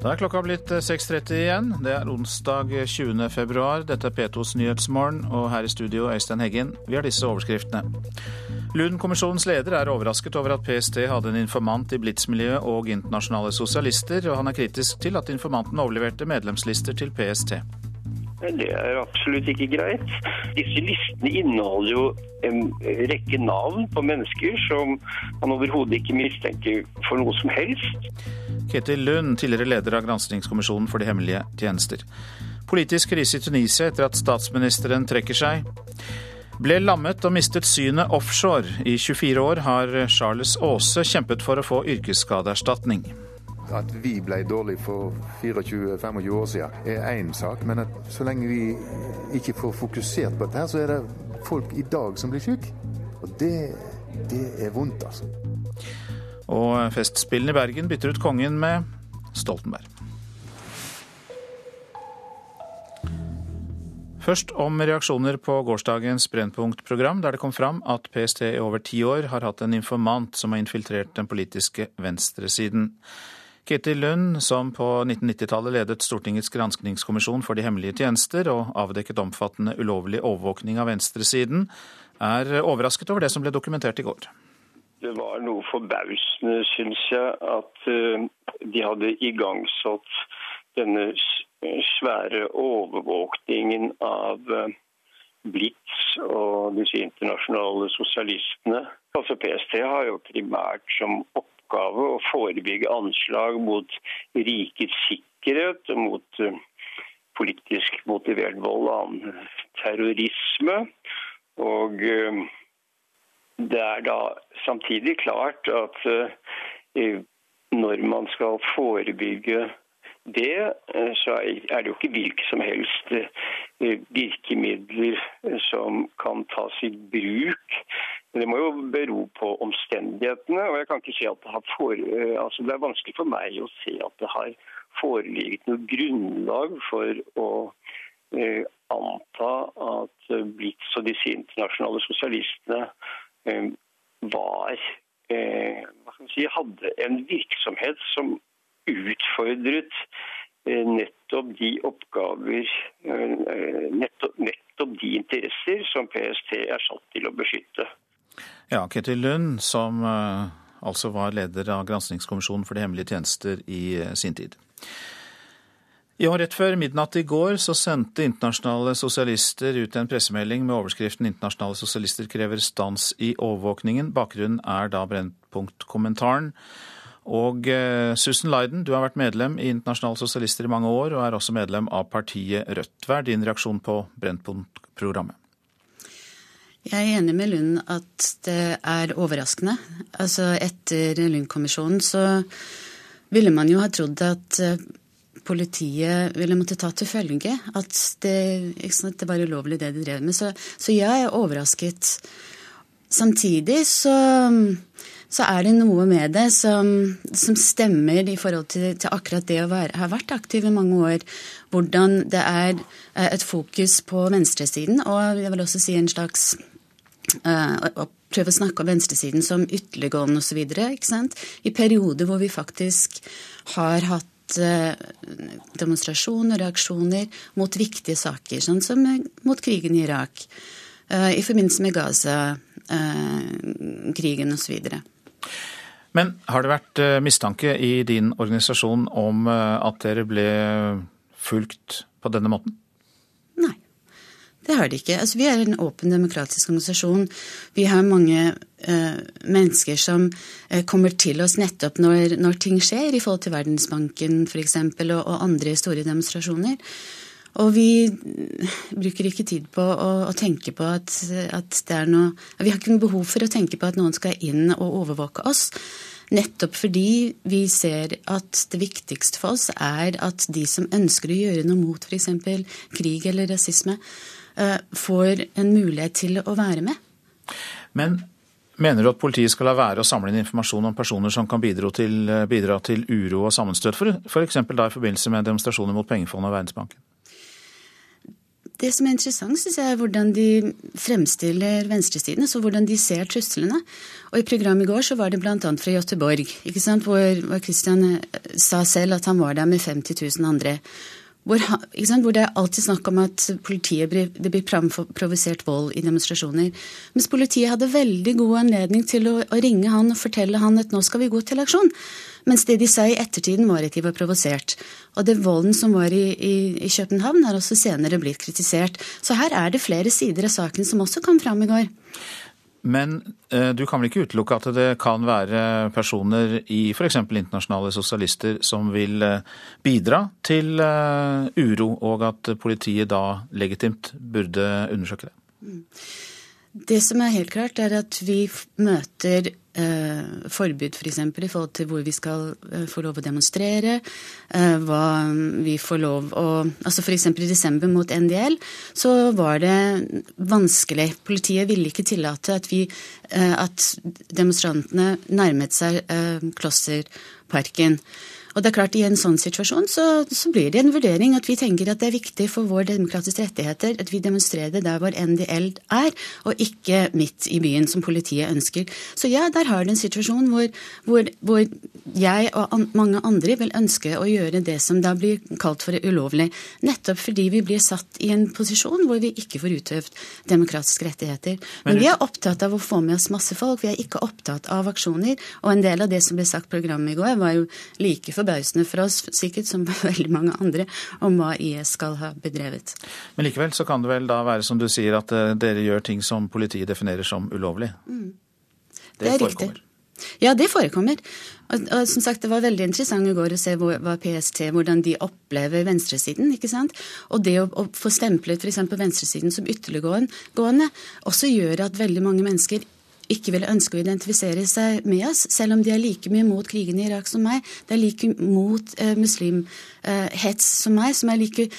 Da er klokka blitt 6.30 igjen. Det er onsdag 20. februar. Dette er P2s Nyhetsmorgen, og her i studio Øystein Heggen. Vi har disse overskriftene. Lund-kommisjonens leder er overrasket over at PST hadde en informant i Blitz-miljøet og internasjonale sosialister, og han er kritisk til at informanten overleverte medlemslister til PST. Det er absolutt ikke greit. Disse listene inneholder jo en rekke navn på mennesker som man overhodet ikke mistenker for noe som helst. Ketil Lund, tidligere leder av granskingskommisjonen for de hemmelige tjenester. Politisk krise i Tunisia etter at statsministeren trekker seg. Ble lammet og mistet synet offshore. I 24 år har Charles Aase kjempet for å få yrkesskadeerstatning. At vi ble dårlige for 24-25 år siden er én sak, men så lenge vi ikke får fokusert på dette, så er det folk i dag som blir syke. Og det, det er vondt, altså. Og Festspillene i Bergen bytter ut kongen med Stoltenberg. Først om reaksjoner på gårsdagens Brennpunkt-program, der det kom fram at PST i over ti år har hatt en informant som har infiltrert den politiske venstresiden. Ketil Lund, som på 1990-tallet ledet Stortingets granskningskommisjon for de hemmelige tjenester og avdekket omfattende ulovlig overvåkning av venstresiden, er overrasket over det som ble dokumentert i går. Det var noe forbausende, syns jeg, at eh, de hadde igangsatt denne svære overvåkningen av eh, Blitz og disse internasjonale sosialistene. Altså PST har jo primært som oppgave å forebygge anslag mot rikets sikkerhet, mot eh, politisk motivert vold og annen terrorisme. Og eh, det er da samtidig klart at når man skal forebygge det, eh, så er det jo ikke hvilke som helst eh, virkemidler eh, som kan tas i bruk. Men det må jo bero på omstendighetene. og jeg kan ikke si at Det har for, altså det er vanskelig for meg å se at det har foreligget noe grunnlag for å eh, anta at Blitz og disse internasjonale sosialistene eh, var eh, si, hadde en virksomhet som utfordret eh, nettopp de oppgaver, eh, nettopp, nettopp de interesser som PST er satt til å beskytte. Ja, Ketil Lund, som eh, altså var leder av granskingskommisjonen for de hemmelige tjenester i sin tid. Ja, Rett før midnatt i går så sendte internasjonale sosialister ut en pressemelding med overskriften 'Internasjonale sosialister krever stans i overvåkningen'. Bakgrunnen er da Brennpunkt-kommentaren. Og eh, Susan Leiden, du har vært medlem i Internasjonale Sosialister i mange år, og er også medlem av partiet Rødt. Hva er din reaksjon på Brennpunkt-programmet? Jeg er enig med Lund at det er overraskende. Altså Etter Lund-kommisjonen så ville man jo ha trodd at eh, politiet ville måtte ta til følge at det, sant, det var ulovlig det de drev med. Så, så jeg er overrasket. Samtidig så så er det noe med det som, som stemmer i forhold til, til akkurat det å være, ha vært aktiv i mange år. Hvordan det er et fokus på venstresiden, og jeg vil også si en slags uh, å prøve å snakke om venstresiden som ytterliggående osv. I perioder hvor vi faktisk har hatt uh, demonstrasjoner og reaksjoner mot viktige saker, sånn som mot krigen i Irak, uh, i forbindelse med Gaza-krigen osv. Men har det vært eh, mistanke i din organisasjon om eh, at dere ble fulgt på denne måten? Det har de ikke. Altså, vi er en åpen demokratisk organisasjon. Vi har mange uh, mennesker som uh, kommer til oss nettopp når, når, ting skjer, i forhold til Verdensbanken f.eks. Og, og andre store demonstrasjoner. Og vi bruker ikke tid på å, å tenke på at, at, det er noe Vi har ikke noe behov for å tenke på at noen skal inn og overvåke oss. Nettopp fordi vi ser at det viktigste for oss er at de som ønsker å gjøre noe mot f.eks. krig eller rasisme, eh, får en mulighet til å være med. Men mener du at politiet skal la være å samle inn informasjon om personer som kan bidra til, bidra til uro og sammenstøt, f.eks. Da i forbindelse med demonstrasjoner mot pengefondet og Verdensbanken? det som er interessant, synes jeg, er hvordan de fremstiller venstresiden, altså hvordan de ser truslene. Og I programmet i går så var det bl.a. fra Göteborg, ikke sant, hvor, hvor Christian eh, sa selv at han var der med 50 000 andre. Hvor, hvor, det er alltid snakk om at politiet blir, det blir provosert vold i demonstrasjoner. Mens politiet hadde veldig god anledning til å, å, ringe han og fortelle han at nå skal vi gå til aksjon. Mens det de sa i ettertiden, var at de var provosert. Og det volden som var i, i, i København, har også senere blitt kritisert. Så her er det flere sider av saken som også kom fram i går. Men eh, du kan vel ikke utelukke at det kan være personer i f.eks. internasjonale sosialister som vil eh, bidra til eh, uro, og at politiet da legitimt burde undersøke det? Mm. Det som er helt klart, er at vi møter eh, forbud f.eks. For i forhold til hvor vi skal eh, få lov å demonstrere. Eh, hva vi får lov å Altså f.eks. i desember mot NDL så var det vanskelig. Politiet ville ikke tillate at, vi, eh, at demonstrantene nærmet seg eh, Klosterparken. Og det er klart I en sånn situasjon så, så, blir det en vurdering at vi tenker at det er viktig for våre demokratiske rettigheter at vi demonstrerer der hvor NDL er, og ikke midt i byen, som politiet ønsker. Så ja, der har du en situasjon hvor, hvor, hvor jeg og an, mange andre vil ønske å gjøre det som da blir kalt for ulovlig. Nettopp fordi vi blir satt i en posisjon hvor vi ikke får utøvd demokratiske rettigheter. Men, vi er opptatt av å få med oss masse folk. Vi er ikke opptatt av aksjoner. Og en del av det som ble sagt programmet i går, var jo like forbausende for oss, sikkert som veldig mange andre, om hva IS skal ha bedrevet. Men likevel så kan det vel da være som du sier, at eh, dere gjør ting som politiet definerer som ulovlig? Mm. Det, det er forekommer. riktig. Ja, det forekommer. Og, og, som sagt, Det var veldig interessant i går å se hvor, hva PST, hvordan de opplever venstresiden. ikke sant? Og det å, å få stemplet f.eks. venstresiden som ytterliggående også gjør at veldig mange mennesker ikke vil ønske å identifisere seg med oss, selv om de er like mye mot krigen i Irak som meg. De er like mot eh, muslimhets eh, som meg, som er like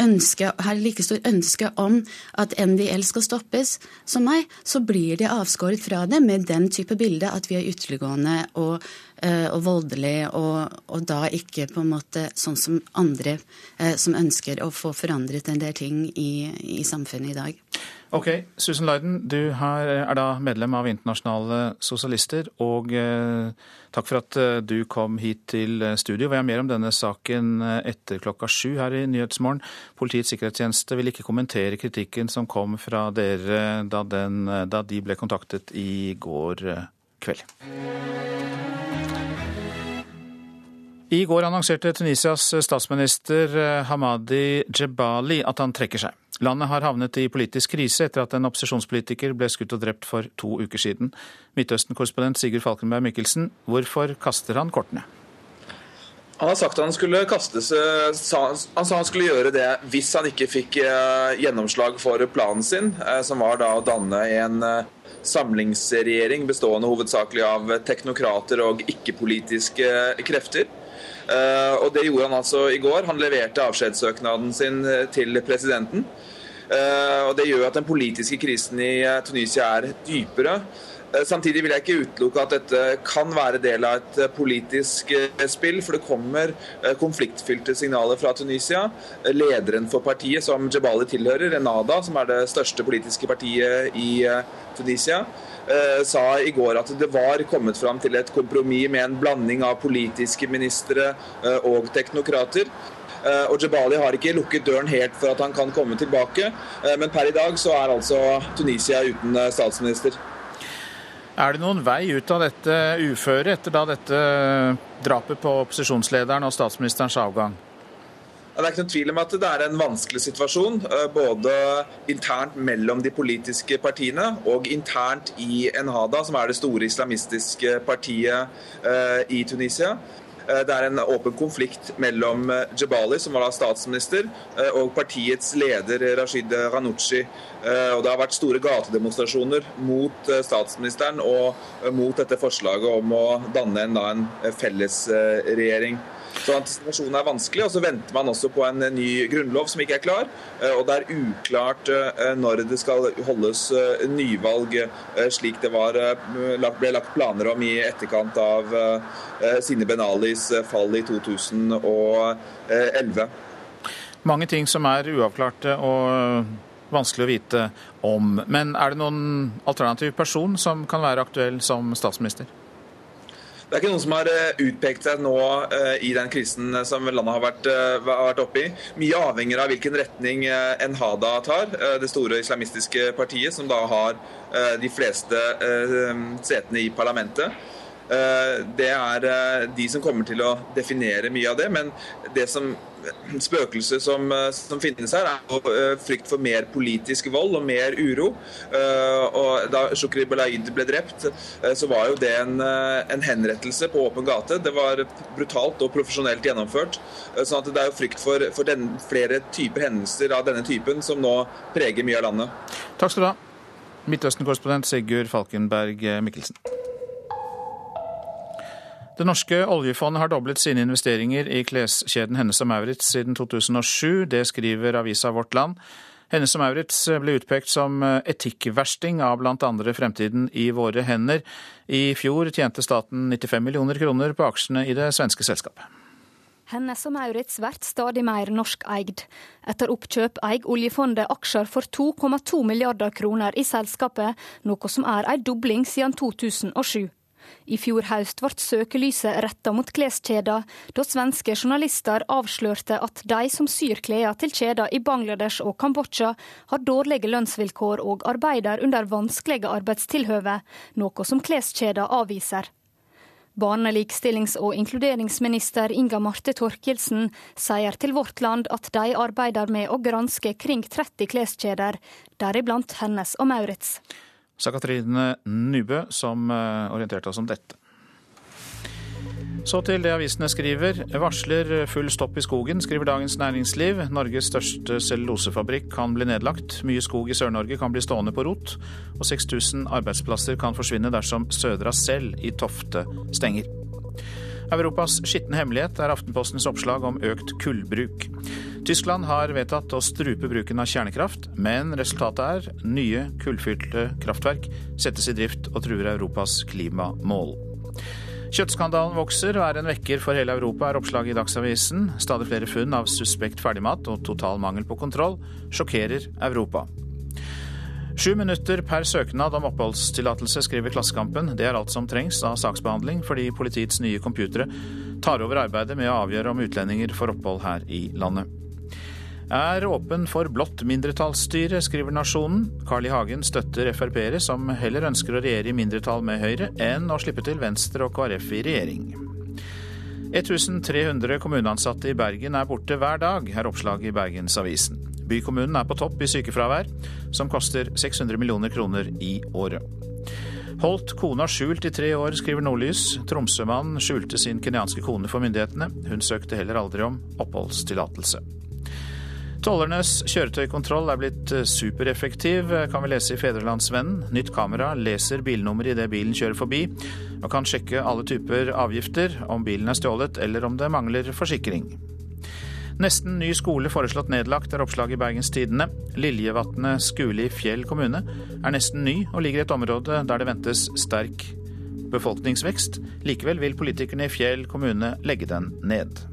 ønske, har like stor ønske om at NDL skal stoppes som meg, så blir de avskåret fra det med den type bilde at vi er ytterliggående og, uh, og voldelige, og, og, da ikke på en måte sånn som andre uh, som ønsker å få forandret en del ting i, i samfunnet i dag. Ok, Susan Lyden, du er da medlem av Internasjonale Sosialister. Og eh, takk for at eh, du kom hit til eh, studio. Vi har mer om denne saken etter klokka sju her i Nyhetsmorgen. Politiets sikkerhetstjeneste vil ikke kommentere kritikken som kom fra dere da, den, da de ble kontaktet i går kveld. I går annonserte Tunisias statsminister Hamadi Jebali at han trekker seg. Landet har havnet i politisk krise etter at en opposisjonspolitiker ble skutt og drept for to uker siden. Midtøsten-korrespondent Sigurd Falkenberg Mikkelsen, hvorfor kaster han kortene? Han har sagt han skulle kastes, han sa han skulle gjøre det hvis han ikke fikk eh, gjennomslag for planen sin, eh, som var da å danne en eh, samlingsregjering bestående hovedsakelig av teknokrater og ikke-politiske krefter. Og Det gjorde han altså i går. Han leverte avskjedssøknaden sin til presidenten. Eh, og Det gjør at den politiske krisen i eh, Tunisia er dypere. Eh, samtidig vil jeg ikke utelukke at dette kan være del av et politisk spill, for det kommer konfliktfylte signaler fra Tunisia. Lederen for partiet, som Jebali tilhører, Renada, som er det største politiske partiet i Tunisia, sa i går at det var kommet fram til et kompromiss med en blanding av politiske ministre og teknokrater. Eh, og Jebali har ikke lukket døren helt for at han kan komme tilbake, eh, men per i dag så er altså Tunisia uten eh, statsminister. Er det noen vei ut av dette uføret etter da dette drapet på opposisjonslederen og statsministerens avgang? Det er ikke noen tvil om at det er en vanskelig situasjon, både internt mellom de politiske partiene og internt i Enhada, som er det store islamistiske partiet i Tunisia. Eh, det er en åpen konflikt mellom eh, Jebali, som var da statsminister, eh, og partiets leder Rashid Ranucci. Og Det har vært store gatedemonstrasjoner mot statsministeren og mot dette forslaget om å danne en, da, en fellesregjering. Så situasjonen er vanskelig, og så venter man også på en ny grunnlov som ikke er klar. Eh, og det er uklart eh, når det skal holdes eh, nyvalg, slik det var, ble lagt planer om i etterkant av Sine Benalis fall i 2011. Mange ting som er uavklarte og vanskelig å vite om. Men er det noen alternativ person som kan være aktuell som statsminister? Det er ikke noen som har eh, utpekt seg nå uh, i den krisen som landet har vært, vært oppe i. Mye avhenger av hvilken retning Enhada tar, det store islamistiske partiet, som da har de fleste setene i parlamentet. Det er de som kommer til å definere mye av det. Men det som spøkelset som, som, finnes her, er eh, frykt for mer politisk vold og mer uro. Eh, og Da Shukri Belaid ble drept, eh, så var jo det en, en, henrettelse på åpen gate. Det var brutalt og profesjonelt gjennomført. sånn at det er jo frykt for, for den, flere typer hendelser av denne typen som nå preger mye av landet. Takk skal du ha. Midtøsten-korrespondent Sigurd Falkenberg Mikkelsen. Det norske oljefondet har doblet sine investeringer i kleskjeden Hennes og Maurits siden 2007. Det skriver avisa Vårt Land. Hennes og Maurits ble utpekt som etikkversting av bl.a. Fremtiden i våre hender. I fjor tjente staten 95 millioner kroner på aksjene i det svenske selskapet. Hennes og Maurits blir stadig mer norskeid. Etter oppkjøp eier oljefondet aksjer for 2,2 milliarder kroner i selskapet, noe som er en dobling siden 2007. I fjor høst ble søkelyset retta mot kleskjeder, da svenske journalister avslørte at de som syr klær til kjeder i Bangladesh og Kambodsja, har dårlige lønnsvilkår og arbeider under vanskelige arbeidstilhøve, noe som kleskjeder avviser. Barne-, likestillings- og inkluderingsminister Inga Marte Torkelsen sier til Vårt Land at de arbeider med å granske kring 30 kleskjeder, deriblant hennes og Maurits sa Katrine Nybø, som eh, orienterte oss om dette. Så til det avisene skriver. Varsler full stopp i skogen, skriver Dagens Næringsliv. Norges største cellulosefabrikk kan bli nedlagt. Mye skog i Sør-Norge kan bli stående på rot. Og 6000 arbeidsplasser kan forsvinne dersom Södra selv i Tofte stenger. Europas skitne hemmelighet er Aftenpostens oppslag om økt kullbruk. Tyskland har vedtatt å strupe bruken av kjernekraft, men resultatet er nye kullfylte kraftverk settes i drift og truer Europas klimamål. Kjøttskandalen vokser og er en vekker for hele Europa, er oppslaget i Dagsavisen. Stadig flere funn av suspekt ferdigmat og total mangel på kontroll sjokkerer Europa. Sju minutter per søknad om oppholdstillatelse, skriver Klassekampen. Det er alt som trengs av saksbehandling, fordi politiets nye computere tar over arbeidet med å avgjøre om utlendinger får opphold her i landet. Er åpen for blått mindretallsstyre, skriver Nasjonen. Carl I. Hagen støtter Frp-ere som heller ønsker å regjere i mindretall med Høyre, enn å slippe til Venstre og KrF i regjering. 1300 kommuneansatte i Bergen er borte hver dag, er oppslaget i Bergensavisen. Bykommunen er på topp i sykefravær, som koster 600 millioner kroner i året. Holdt kona skjult i tre år, skriver Nordlys. Tromsømannen skjulte sin kenyanske kone for myndighetene. Hun søkte heller aldri om oppholdstillatelse. Tollernes kjøretøykontroll er blitt supereffektiv, kan vi lese i Fedrelandsvennen. Nytt kamera leser bilnummeret idet bilen kjører forbi, og kan sjekke alle typer avgifter, om bilen er stjålet eller om det mangler forsikring. Nesten ny skole foreslått nedlagt, er oppslaget i Bergens Tidende. Liljevatnet skule i Fjell kommune er nesten ny og ligger i et område der det ventes sterk befolkningsvekst. Likevel vil politikerne i Fjell kommune legge den ned.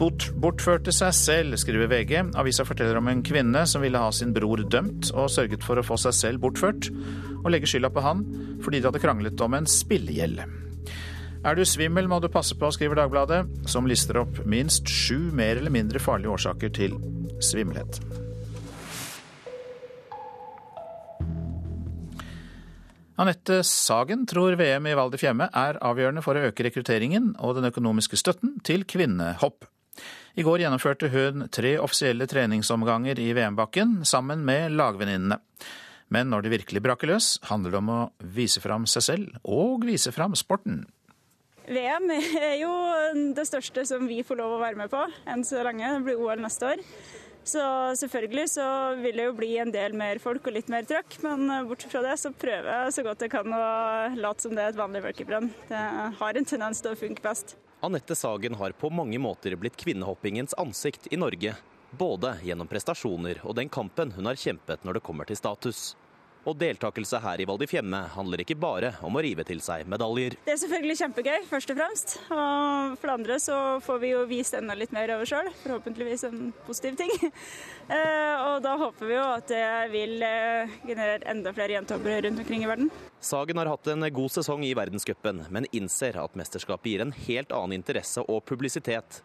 Bort, bortførte seg selv, skriver VG. Avisa forteller om en kvinne som ville ha sin bror dømt, og sørget for å få seg selv bortført, og legge skylda på han fordi de hadde kranglet om en spillegjeld. Er du svimmel, må du passe på, skriver Dagbladet, som lister opp minst sju mer eller mindre farlige årsaker til svimmelhet. Anette Sagen tror VM i Val di Fiemme er avgjørende for å øke rekrutteringen og den økonomiske støtten til kvinnehopp. I går gjennomførte hun tre offisielle treningsomganger i VM-bakken sammen med lagvenninnene. Men når det virkelig braker løs, handler det om å vise fram seg selv og vise fram sporten. VM er jo det største som vi får lov å være med på enn så lenge. Det blir OL neste år. Så selvfølgelig så vil det jo bli en del mer folk og litt mer trøkk, men bortsett fra det så prøver jeg så godt jeg kan å late som det er et vanlig workiprenn. Det har en tendens til å funke best. Anette Sagen har på mange måter blitt kvinnehoppingens ansikt i Norge. Både gjennom prestasjoner og den kampen hun har kjempet når det kommer til status. Og deltakelse her i Val di Fiemme handler ikke bare om å rive til seg medaljer. Det er selvfølgelig kjempegøy, først og fremst. Og for det andre så får vi jo vist enda litt mer oss sjøl. Forhåpentligvis en positiv ting. Eh, og da håper vi jo at det vil eh, generere enda flere jentehoppere rundt omkring i verden. Sagen har hatt en god sesong i verdenscupen, men innser at mesterskapet gir en helt annen interesse og publisitet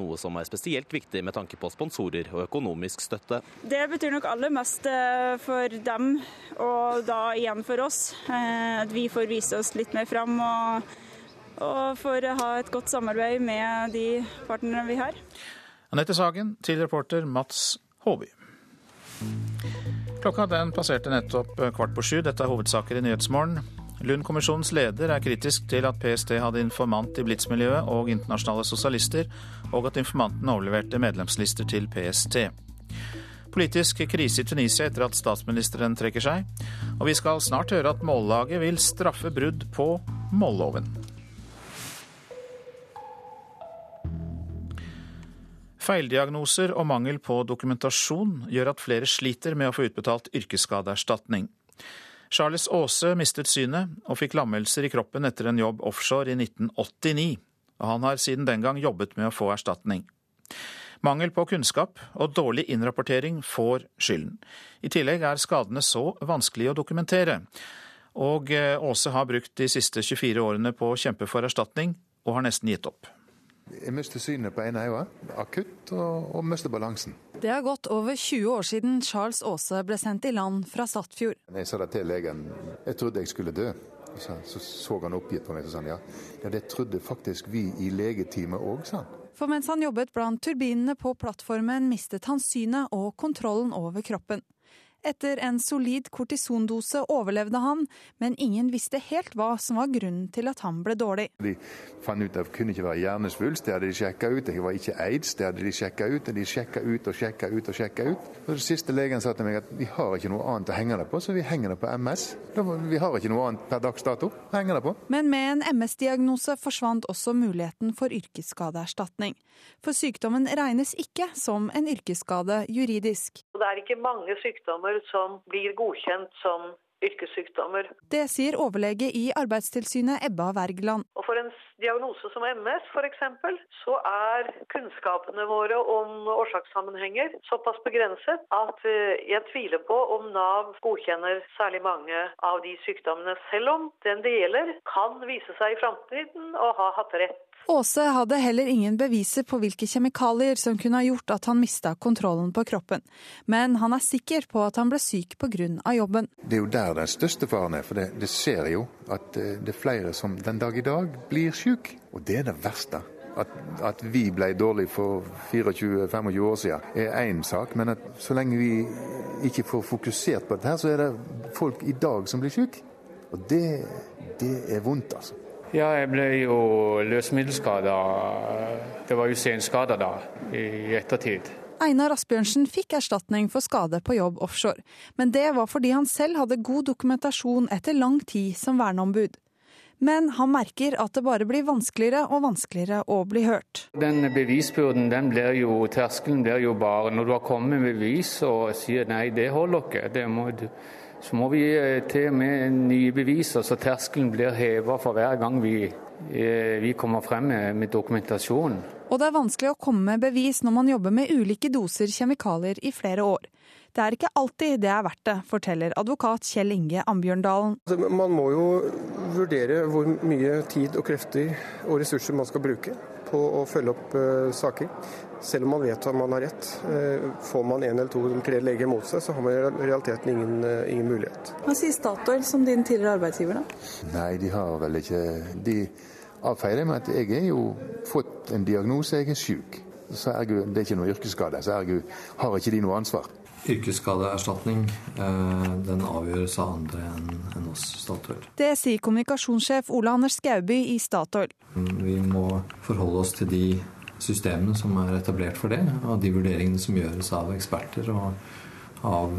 noe som er spesielt viktig med tanke på sponsorer og økonomisk støtte. Det betyr nok aller mest eh, for dem, og da igjen for oss. Eh, at vi får vise oss litt mer fram og, og får ha et godt samarbeid med de partnerne vi har. Anette Sagen til reporter Mats Håby. Klokka den passerte nettopp kvart på sju. Dette er hovedsaker i Nyhetsmorgen. Lund-kommisjonens leder er kritisk til at PST hadde informant i Blitz-miljøet og internasjonale sosialister, og at informanten overleverte medlemslister til PST. Politisk krise i Tunisia etter at statsministeren trekker seg. Og vi skal snart høre at Mållaget vil straffe brudd på målloven. Feildiagnoser og mangel på dokumentasjon gjør at flere sliter med å få utbetalt yrkesskadeerstatning. Charles Aase mistet synet og fikk lammelser i kroppen etter en jobb offshore i 1989. Og han har siden den gang jobbet med å få erstatning. Mangel på kunnskap og dårlig innrapportering får skylden. I tillegg er skadene så vanskelig å dokumentere. Og Aase har brukt de siste 24 årene på å kjempe for erstatning, og har nesten gitt opp. Jeg mister synet på ene øyet akutt, og, og mister balansen. Det har gått over 20 år siden Charles Aase ble sendt i land fra Sattfjord. Jeg sa det til legen, jeg trodde jeg skulle dø. Så så, så han oppgitt på meg og sa ja, ja, det trodde faktisk vi i legeteamet òg, sa han. For mens han jobbet blant turbinene på plattformen, mistet han synet og kontrollen over kroppen. Etter en solid kortisondose overlevde han, men ingen visste helt hva som var grunnen til at han ble dårlig. De fant ut at det kunne ikke være hjernesvulst, det hadde de sjekka ut. Det var ikke aids, det hadde de sjekka ut. Og de sjekka ut og sjekka ut og sjekka ut. Og den siste legen sa til meg at vi har ikke noe annet å henge det på, så vi henger det på MS. Vi har ikke noe annet per dags dato. å henge det på. Men med en MS-diagnose forsvant også muligheten for yrkesskadeerstatning. For sykdommen regnes ikke som en yrkesskade juridisk. Det er ikke mange sykdommer som blir godkjent som yrkessykdommer. Det sier overlege i Arbeidstilsynet Ebba Wergeland. Og For en diagnose som MS f.eks., så er kunnskapene våre om årsakssammenhenger såpass begrenset at jeg tviler på om Nav godkjenner særlig mange av de sykdommene, selv om den det gjelder kan vise seg i framtiden å ha hatt rett Aase hadde heller ingen beviser på hvilke kjemikalier som kunne ha gjort at han mista kontrollen på kroppen, men han er sikker på at han ble syk pga. jobben. Det er jo der den største faren er, for det, det ser jo at det er flere som den dag i dag blir syk. Og det er det verste. At, at, vi ble dårlige for 24-25 år siden er én sak, men at så lenge vi ikke får fokusert på dette, så er det folk i dag som blir syke. Og det, det er vondt, altså. Ja, jeg ble jo løsemiddelskada. Det var jo senskader da, i ettertid. Einar Asbjørnsen fikk erstatning for skade på jobb offshore, men det var fordi han selv hadde god dokumentasjon etter lang tid som verneombud. Men han merker at det bare blir vanskeligere og vanskeligere å bli hørt. Den bevisbyrden, den blir jo, terskelen blir jo bare når du har kommet med bevis og sier nei, det holder ikke. det må du så må vi til med nye beviser, så terskelen blir heva for hver gang vi, vi kommer frem med, med dokumentasjon. Og det er vanskelig å komme med bevis når man jobber med ulike doser kjemikalier i flere år. Det er ikke alltid det er verdt det, forteller advokat Kjell Inge Ambjørndalen. Man må jo vurdere hvor mye tid og krefter og ressurser man skal bruke på å følge opp uh, saker. Selv om man vet at man har rett. Uh, får man en eller to eller tre leger mot seg, så har man i realiteten ingen, uh, ingen mulighet. Hva sier Statoil som din tidligere arbeidsgiver, da? Nei, de har vel ikke De avfeier det med at jeg er jo fått en diagnose, jeg er syk. Så ergo, det er ikke noe yrkesskade, så ergo har ikke de noe ansvar. Yrkesskadeerstatning den avgjøres av andre enn oss Statoil. Det sier kommunikasjonssjef Ole Anders Skauby i Statoil. Vi må forholde oss til de systemene som er etablert for det, og de vurderingene som gjøres av eksperter og av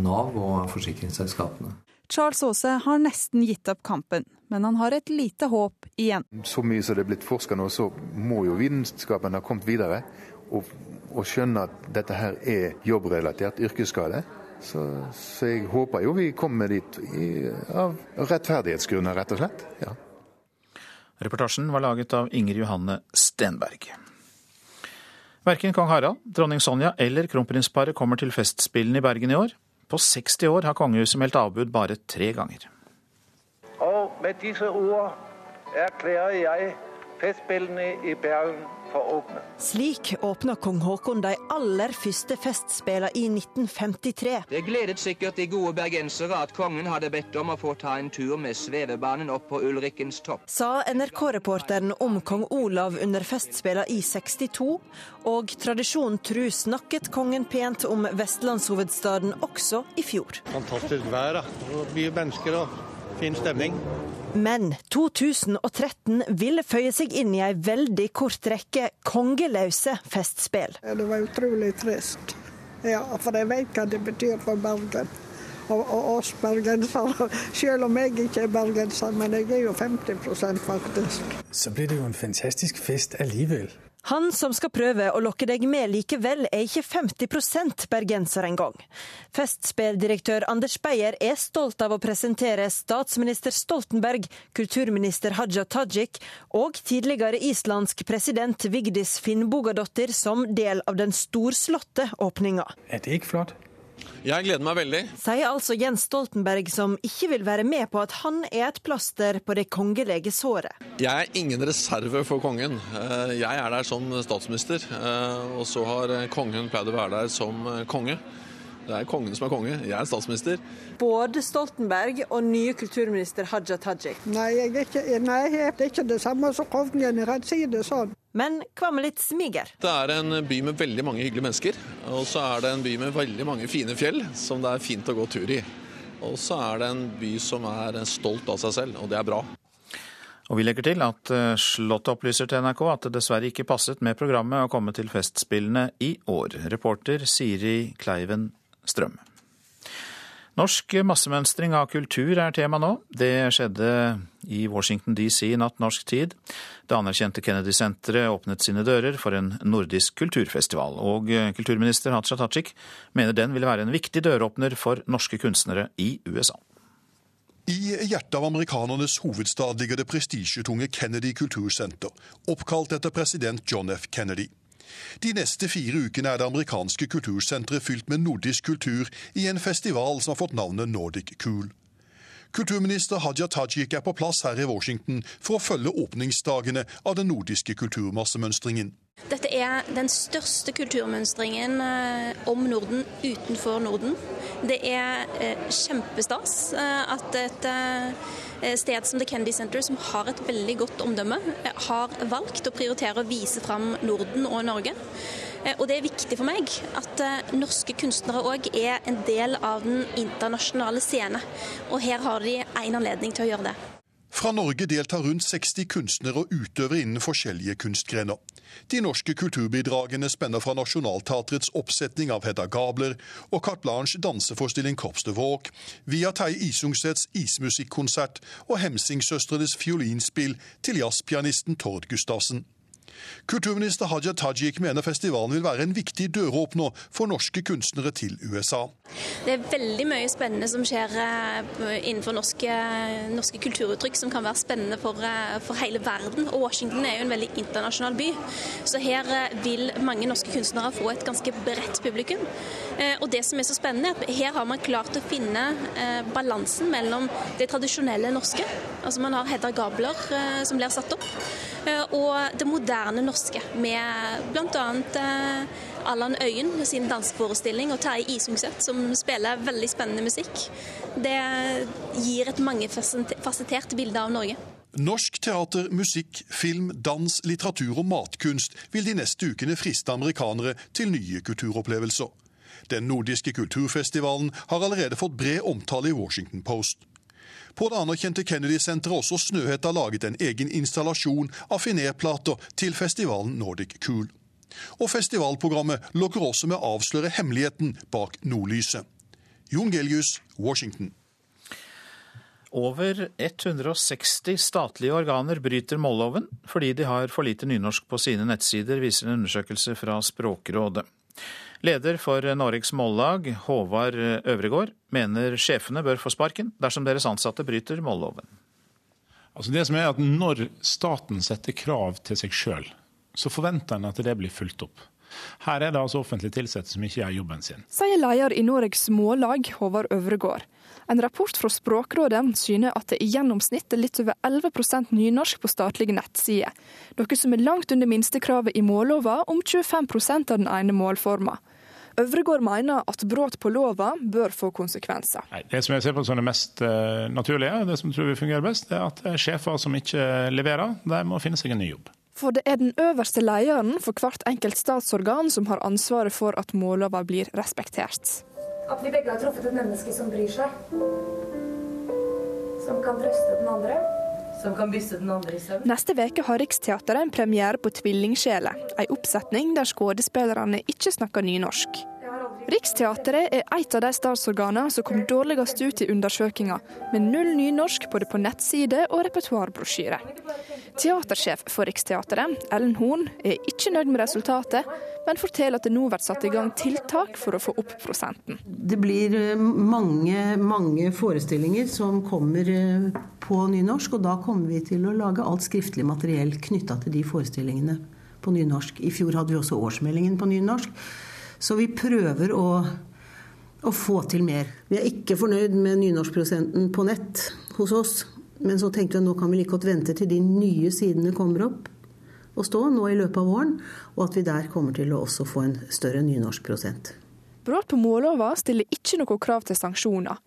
Nav og av forsikringsselskapene. Charles Aase har nesten gitt opp kampen, men han har et lite håp igjen. Så mye som det er blitt forska nå, så må jo vitenskapen ha kommet videre. og og skjønne at dette her er jobbrelatert yrkesskade. Så, så, jeg håper jo vi kommer dit i, av rettferdighetsgrunner, rett og slett. Ja. Reportasjen var laget av Inger Johanne Stenberg. Verken kong Harald, dronning Sonja eller kronprinsparet kommer til Festspillene i Bergen i år. På 60 år har kongehuset meldt avbud bare tre ganger. Og med disse ord erklærer jeg Festspillene i Bergen. Slik åpna kong Haakon de aller første festspillene i 1953. Det gledet sikkert de gode bergensere at kongen hadde bedt om å få ta en tur med svevebanen opp på Ulrikkens topp. Sa NRK-reporteren om kong Olav under festspillene i 62. Og tradisjonen tru snakket kongen pent om vestlandshovedstaden også i fjor. Fantastisk vær, da. Mye mennesker og fin stemning. Men 2013 ville føye seg inn i ei veldig kort rekke kongeløse festspill. Det var utrolig trist. Ja, for jeg vet hva det betyr for Bergen. Og, og oss bergensere. Selv om jeg ikke er bergenser, men jeg er jo 50% faktisk. Så blir det jo en fantastisk fest allikevel. Han som skal prøve å lokke deg med likevel, er ikke 50 bergenser engang. Festspilldirektør Anders Beyer er stolt av å presentere statsminister Stoltenberg, kulturminister Haja Tajik og tidligere islandsk president Vigdis Finnbogadottir som del av den storslåtte åpninga. Er det ikke flott? Jeg gleder meg veldig. Sier altså Jens Stoltenberg, som ikke vil være med på at han er et plaster på det kongelige såret. Jeg er ingen reserve for kongen. Eh, jeg er der som statsminister, eh, og så har kongen pleid å være der som konge. Det er kongen som er konge. Jeg er statsminister. Både Stoltenberg og nye kulturminister Haja Tajik. Nei, jeg er ikke, nei, det er ikke det samme som kongen. Jeg sier det sånn. Men hva med litt smiger? Det er en by med veldig mange hyggelige mennesker. Og så er det en by med veldig mange fine fjell som det er fint å gå tur i. Og så er det en by som er stolt av seg selv, og det er bra. Og vi legger til at Slottet opplyser til NRK at det dessverre ikke passet med programmet å komme til Festspillene i år. Reporter Siri Kleiven Strøm. Norsk massemønstring av kultur er tema nå. Det skjedde i Washington DC i natt norsk tid. Det anerkjente Kennedy-senteret åpnet sine dører for en nordisk kulturfestival. Og kulturminister Hatsha Tajik mener den vil være en viktig døråpner for norske kunstnere i USA. I hjertet av amerikanernes hovedstad ligger det prestisjetunge Kennedy kultursenter, oppkalt etter president John F. Kennedy. De neste fire ukene er det amerikanske kultursenteret fylt med nordisk kultur i en festival som har fått navnet Nordic Cool. Kulturminister Hadia Tajik er på plass her i Washington for å følge åpningsdagene av den nordiske kulturmassemønstringen. Dette er den største kulturmønstringen om Norden utenfor Norden. Det er kjempestas at et sted som The Kennedy Center, som har et veldig godt omdømme, har valgt å prioritere å vise fram Norden og Norge. Og det er viktig for meg at norske kunstnere òg er en del av den internasjonale scene. Og her har de én anledning til å gjøre det. Fra Norge deltar rundt 60 kunstnere og utøvere innen forskjellige kunstgrener. De norske kulturbidragene spenner fra Nationaltheatrets oppsetning av Hedda Gabler og Carte Blanche danseforestilling Korps de Våg, via Terje Isungsets ismusikkonsert og Hemsingsøstrenes fiolinspill til jazzpianisten Tord Gustavsen. Kulturminister Haja Tajik mener festivalen vil være en viktig døråpner for norske kunstnere til USA. Det er veldig mye spennende som skjer innenfor norske, norske kulturuttrykk som kan være spennende for, for, hele verden. Og Washington er jo en veldig internasjonal by, så her vil mange norske kunstnere få et ganske bredt publikum. Og det som er så spennende, er at her har man klart å finne balansen mellom det tradisjonelle norske, altså man har Hedda Gabler som blir satt opp, og det moderne norske, med bl.a. Allan Øyen sin danseforestilling og Terje Isungset som spiller veldig spennende musikk. Det gir et mangefasettert bilde av Norge. Norsk teater, musikk, film, dans, litteratur og matkunst vil de neste ukene friste amerikanere til nye kulturopplevelser. Den nordiske kulturfestivalen har allerede fått bred omtale i Washington Post. På det anerkjente Kennedy-senteret har også Snøhetta laget en egen installasjon av finerplater til festivalen Nordic Cool. Og festivalprogrammet lokker også med å avsløre hemmeligheten bak nordlyset. Jon Gelius, Washington. Over 160 statlige organer bryter målloven fordi de har for lite nynorsk på sine nettsider, viser en undersøkelse fra Språkrådet. Leder for Norges Mållag, Håvard Øvregård, mener sjefene bør få sparken dersom deres ansatte bryter målloven. Altså det som er at Når staten setter krav til seg sjøl, så forventer en at det blir fulgt opp. Her er det altså offentlig ansatte som ikke gjør jobben sin. Sier leder i Norges Mållag, Håvard Øvregård. En rapport fra Språkrådet syner at det i gjennomsnitt er litt over 11% nynorsk på statlige nettsider, noe som er langt under minstekravet i mållova om 25 av den ene målforma. Øvregård mener at brudd på lova bør få konsekvenser. Nei, det som jeg ser på som det mest uh, naturlige, det som tror vi fungerer best, er at sjefer som ikke leverer, de må finne seg en ny jobb. For det er den øverste lederen for hvert enkelt statsorgan som har ansvaret for at mållova blir respektert. At vi begge har truffet et menneske som bryr seg. Som kan trøste den andre. Som kan bysse den andre i søvn. Neste uke har Riksteatret en premiere på Tvillingsjeler, en oppsetning der skuespillerne ikke snakker nynorsk. Riksteatret er et av de statsorganene som kom dårligst ut i undersøkinga, med null nynorsk både på nettside og repertoarbrosjyre. Teatersjef for Riksteatret, Ellen Horn, er ikke nøyd med resultatet, men forteller at det nå blir satt i gang tiltak for å få opp prosenten. Det blir eh, mange, mange forestillinger som kommer eh, på nynorsk, og da kommer vi til å lage alt skriftlig materiell knytta til de forestillingene på nynorsk. I fjor hadde vi også årsmeldingen på nynorsk. Så vi prøver å, å få til mer. Vi er ikke fornøyd med nynorskprosenten på nett hos oss. Men så tenkte vi at nå kan vi like godt vente til de nye sidene kommer opp og stå nå i løpet av våren, og at vi der kommer til å også få en større nynorskprosent. Brudd på mållova stiller ikke noe krav til sanksjoner.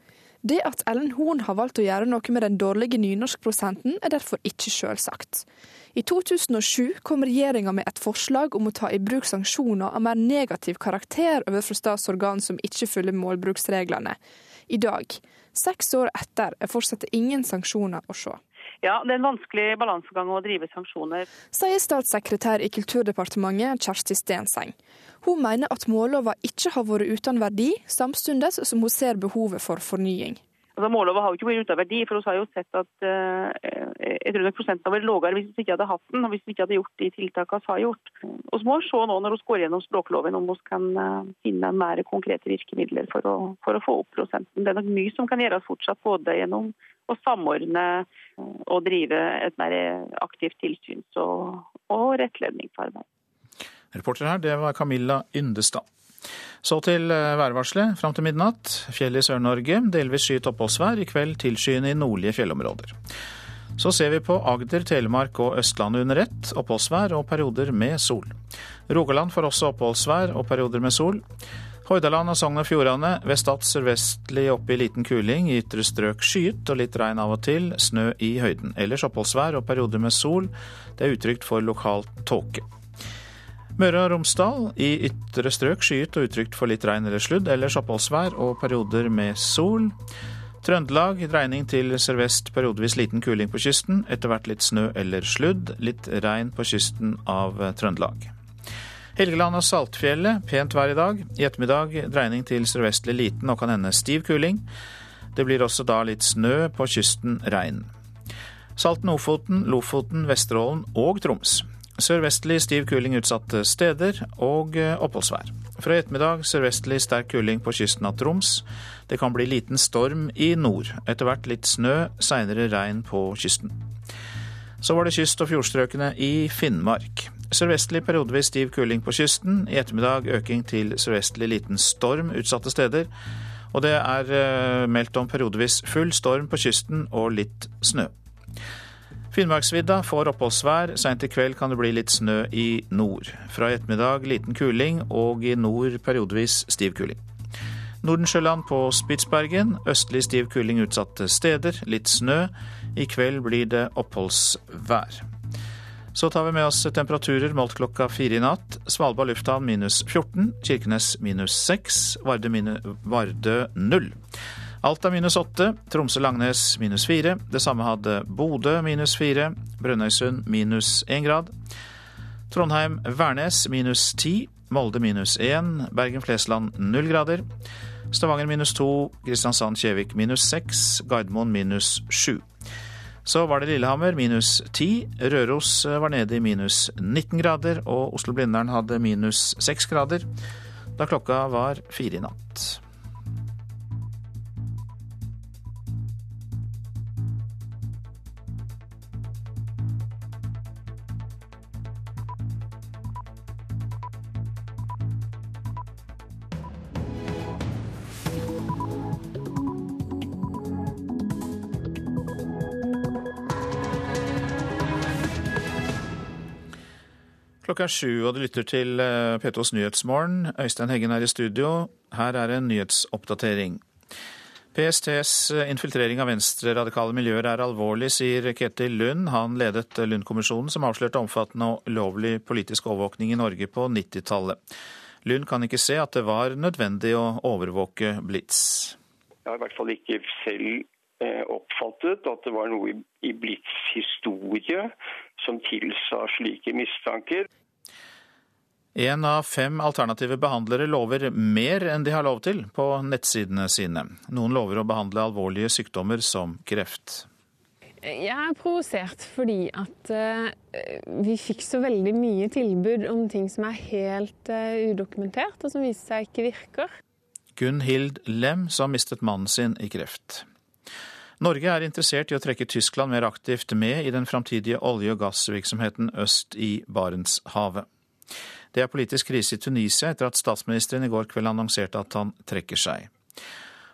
Det at Ellen Horn har valgt å gjøre noe med den dårlige nynorskprosenten, er derfor ikke selvsagt. I 2007 kom regjeringa med et forslag om å ta i bruk sanksjoner av mer negativ karakter overfor statsorgan som ikke følger målbruksreglene. I dag, seks år etter, er fortsatt ingen sanksjoner å se. Ja, det er en vanskelig balansegang å drive sanksjoner. Sier statssekretær i Kulturdepartementet Kjersti Stenseng. Hun mener at mållova ikke har vært uten verdi, samtidig som hun ser behovet for fornying. Altså, Mållova har jo ikke vært uten verdi, for vi har jo sett at eh, jeg tror nok prosenten har vært lavere hvis vi ikke hadde hatt den, og hvis vi ikke hadde gjort de tiltakene vi har gjort. Vi må se nå når vi går gjennom språkloven om vi kan uh, finne mer konkrete virkemidler for å, for å, få opp prosenten. Det er nok mye som kan gjøres fortsatt, både gjennom å samordne uh, og drive et mer aktivt tilsyns- og, og rettledningsarbeid. Reporter her, det var Camilla Yndestad. Så til eh, værvarselet fram til midnatt. Fjell i Sør-Norge, delvis skyet oppholdsvær. I kveld tilskyende i nordlige fjellområder. Så ser vi på Agder, Telemark og Østlandet under ett. Oppholdsvær og perioder med sol. Rogaland får også oppholdsvær og perioder med sol. Hordaland og Sogn og Fjordane ved Stad sørvestlig oppe i liten kuling. I ytre strøk skyet og litt regn av og til. Snø i høyden. Ellers oppholdsvær og perioder med sol. Det er utrygt for lokal tåke. Møre og Romsdal i ytre strøk skyet og utrygt for litt regn eller sludd. Ellers oppholdsvær og perioder med sol. Trøndelag dreining til sørvest, periodevis liten kuling på kysten. Etter hvert litt snø eller sludd. Litt regn på kysten av Trøndelag. Helgeland og Saltfjellet pent vær i dag. I ettermiddag dreining til sørvestlig liten og kan hende stiv kuling. Det blir også da litt snø, på kysten regn. Salten, Ofoten, Lofoten, Vesterålen og Troms. Sørvestlig stiv kuling utsatte steder og eh, oppholdsvær. Fra i ettermiddag sørvestlig sterk kuling på kysten av Troms. Det kan bli liten storm i nord. Etter hvert litt snø, seinere regn på kysten. Så var det kyst- og fjordstrøkene i Finnmark. Sørvestlig periodevis stiv kuling på kysten. I ettermiddag øking til sørvestlig liten storm utsatte steder. Og det er eh, meldt om periodevis full storm på kysten og litt snø. Finnmarksvidda får oppholdsvær. Seint i kveld kan det bli litt snø i nord. Fra i ettermiddag liten kuling, og i nord periodevis stiv kuling. Nordensjøland på Spitsbergen. Østlig stiv kuling utsatte steder. Litt snø. I kveld blir det oppholdsvær. Så tar vi med oss temperaturer målt klokka fire i natt. Svalbard lufthavn minus 14. Kirkenes minus 6. Vardø, Vardø 0. Alta minus åtte, Tromsø-Langnes minus fire. Det samme hadde Bodø minus fire, Brønnøysund minus én grad. Trondheim-Værnes minus ti, Molde minus én, Bergen-Flesland null grader. Stavanger minus to, Kristiansand-Kjevik minus seks, Gardermoen minus sju. Så var det Lillehammer minus 10, Røros var nede i minus 19 grader, og Oslo-Blindern hadde minus 6 grader. da klokka var fire i natt. Klokka er sju, og du lytter til eh, P2s Nyhetsmorgen. Øystein Heggen er i studio. Her er en nyhetsoppdatering. PSTs eh, infiltrering av venstreradikale miljøer er alvorlig, sier Ketil Lund. Han ledet Lund-kommisjonen, som avslørte omfattende og ulovlig politisk overvåkning i Norge på 90-tallet. Lund kan ikke se at det var nødvendig å overvåke Blitz. Jeg har i hvert fall ikke selv eh, oppfattet at det var noe i Blitz historie som tilsa slike mistanker. En av fem alternative behandlere lover mer enn de har lov til på nettsidene sine. Noen lover å behandle alvorlige sykdommer som kreft. Jeg er provosert fordi at uh, vi fikk så veldig mye tilbud om ting som er helt uh, udokumentert, og som viser seg ikke virker. Gunn Hild Lem, som mistet mannen sin i kreft. Norge er interessert i å trekke Tyskland mer aktivt med i den framtidige olje- og gassvirksomheten øst i Barentshavet. Det er politisk krise i Tunisia etter at statsministeren i går kveld annonserte at han trekker seg.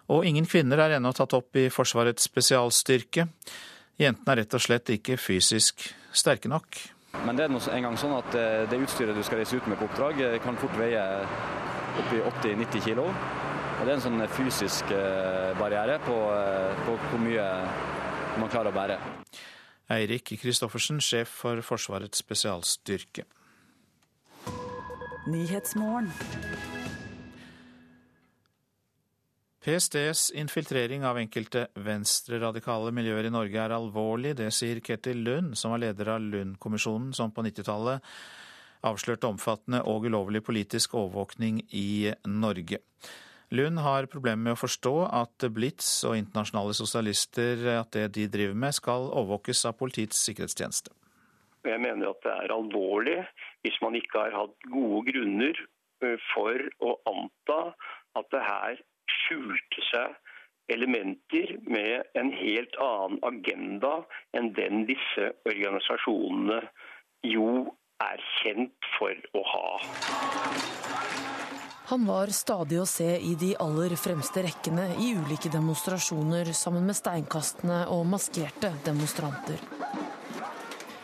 Og ingen kvinner er ennå tatt opp i Forsvarets spesialstyrke. Jentene er rett og slett ikke fysisk sterke nok. Men det er en gang sånn at eh, det utstyret du skal reise ut med på oppdrag, eh, kan fort veie oppi 80-90 kilo. Og Det er en sånn fysisk eh, barriere på, på hvor mye man klarer å bære. Eirik Kristoffersen, sjef for Forsvarets spesialstyrke. PSTs infiltrering av enkelte venstreradikale miljøer i Norge er alvorlig. Det sier Ketil Lund, som var leder av Lund-kommisjonen, som på 90-tallet avslørte omfattende og ulovlig politisk overvåkning i Norge. Lund har problemer med å forstå at Blitz og internasjonale sosialister, at det de driver med, skal overvåkes av Politiets sikkerhetstjeneste. Jeg mener at det er alvorlig hvis man ikke har hatt gode grunner for å anta at det her skjulte seg elementer med en helt annen agenda enn den disse organisasjonene jo er kjent for å ha. Han var stadig å se i de aller fremste rekkene i ulike demonstrasjoner sammen med steinkastene og maskerte demonstranter.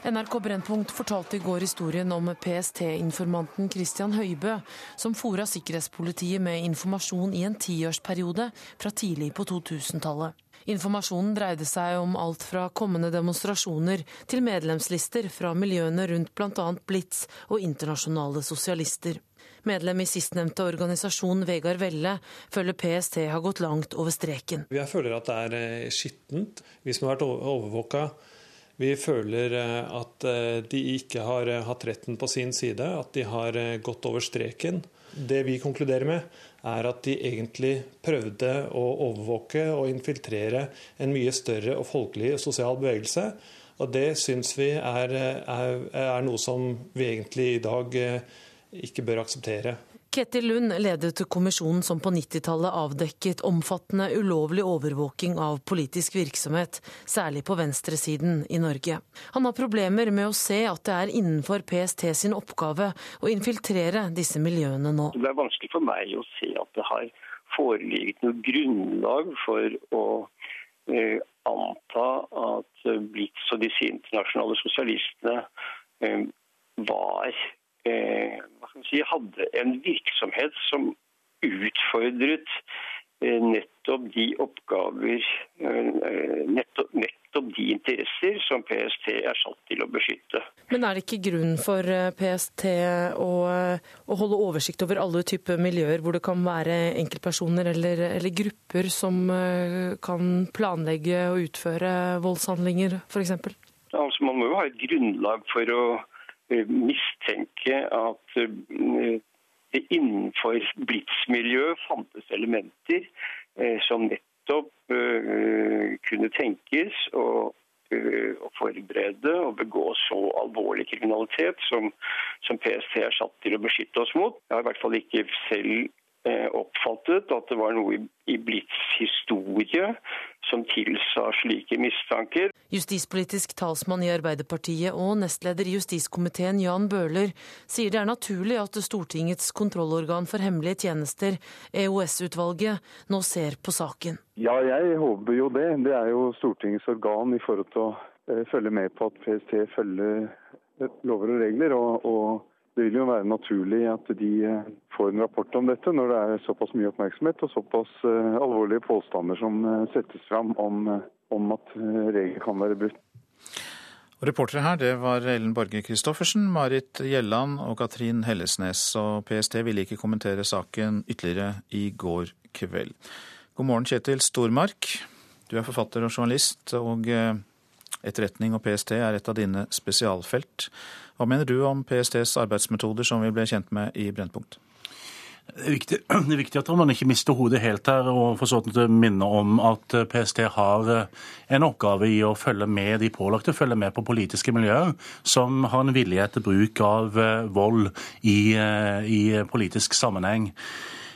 NRK Brennpunkt fortalte i går historien om PST-informanten Christian Høibø, som fora sikkerhetspolitiet med informasjon i en tiårsperiode fra tidlig på 2000-tallet. Informasjonen dreide seg om alt fra kommende demonstrasjoner til medlemslister fra miljøene rundt bl.a. Blitz og internasjonale sosialister. Medlem i sistnevnte organisasjon, Vegard Velle, føler PST har gått langt over streken. Jeg føler at det er eh, skittent. Vi som har vært overvåka, vi føler eh, at eh, de ikke har hatt retten på sin side, at de har gått over streken. Det vi konkluderer med, er at de egentlig prøvde å overvåke og infiltrere en mye større og folkelig sosial bevegelse. Og det syns vi er, er, er noe som vi egentlig i dag ikke bør akseptere. Ketil Lund ledet kommisjonen som på 90-tallet avdekket omfattende ulovlig overvåking av politisk virksomhet, særlig på venstresiden i Norge. Han har problemer med å se at det er innenfor PST sin oppgave å infiltrere disse miljøene nå. Det er vanskelig for meg å se at det har foreligget noe grunnlag for å eh, anta at Blitz og disse internasjonale sosialistene eh, var eh, si, hadde en virksomhet som utfordret eh, nettopp de oppgaver, eh, nettopp, nettopp, de interesser som PST er satt til å beskytte. Men er det ikke grunn for eh, PST å, å holde oversikt over alle typer miljøer hvor det kan være enkeltpersoner eller, eller grupper som kan planlegge og utføre voldshandlinger, f.eks.? Altså, man må jo ha et grunnlag for å mistenke at eh, det innenfor Blitz-miljøet fantes elementer eh, som nettopp eh, kunne tenkes å forberede og begå så alvorlig kriminalitet som, som PST er satt til å beskytte oss mot. Jeg har i hvert fall ikke selv oppfattet at det var noe i Blitz historie som tilsa slike mistanker. Justispolitisk talsmann i Arbeiderpartiet og nestleder i justiskomiteen Jan Bøhler sier det er naturlig at Stortingets kontrollorgan for hemmelige tjenester, EOS-utvalget, nå ser på saken. Ja, jeg håper jo det. Det er jo Stortingets organ i forhold til å følge med på at PST følger lover og regler. og, og det vil jo være naturlig at de eh, får en rapport om dette når det er såpass mye oppmerksomhet og såpass eh, alvorlige påstander som eh, settes fram om, om at regler kan være brutt. Reportere her det var Ellen Borge Christoffersen, Marit Gjelland og Katrin Hellesnes. Og PST ville ikke kommentere saken ytterligere i går kveld. God morgen, Kjetil Stormark. Du er forfatter og journalist, og etterretning og PST er et av dine spesialfelt. Hva mener du om PSTs arbeidsmetoder som vi ble kjent med i Brennpunkt? Det er, viktig, det er viktig at man ikke mister hodet helt her, og for sånn å minne om at PST har en oppgave i å følge med de pålagte, følge med på politiske miljøer som har en vilje til bruk av vold i, i politisk sammenheng.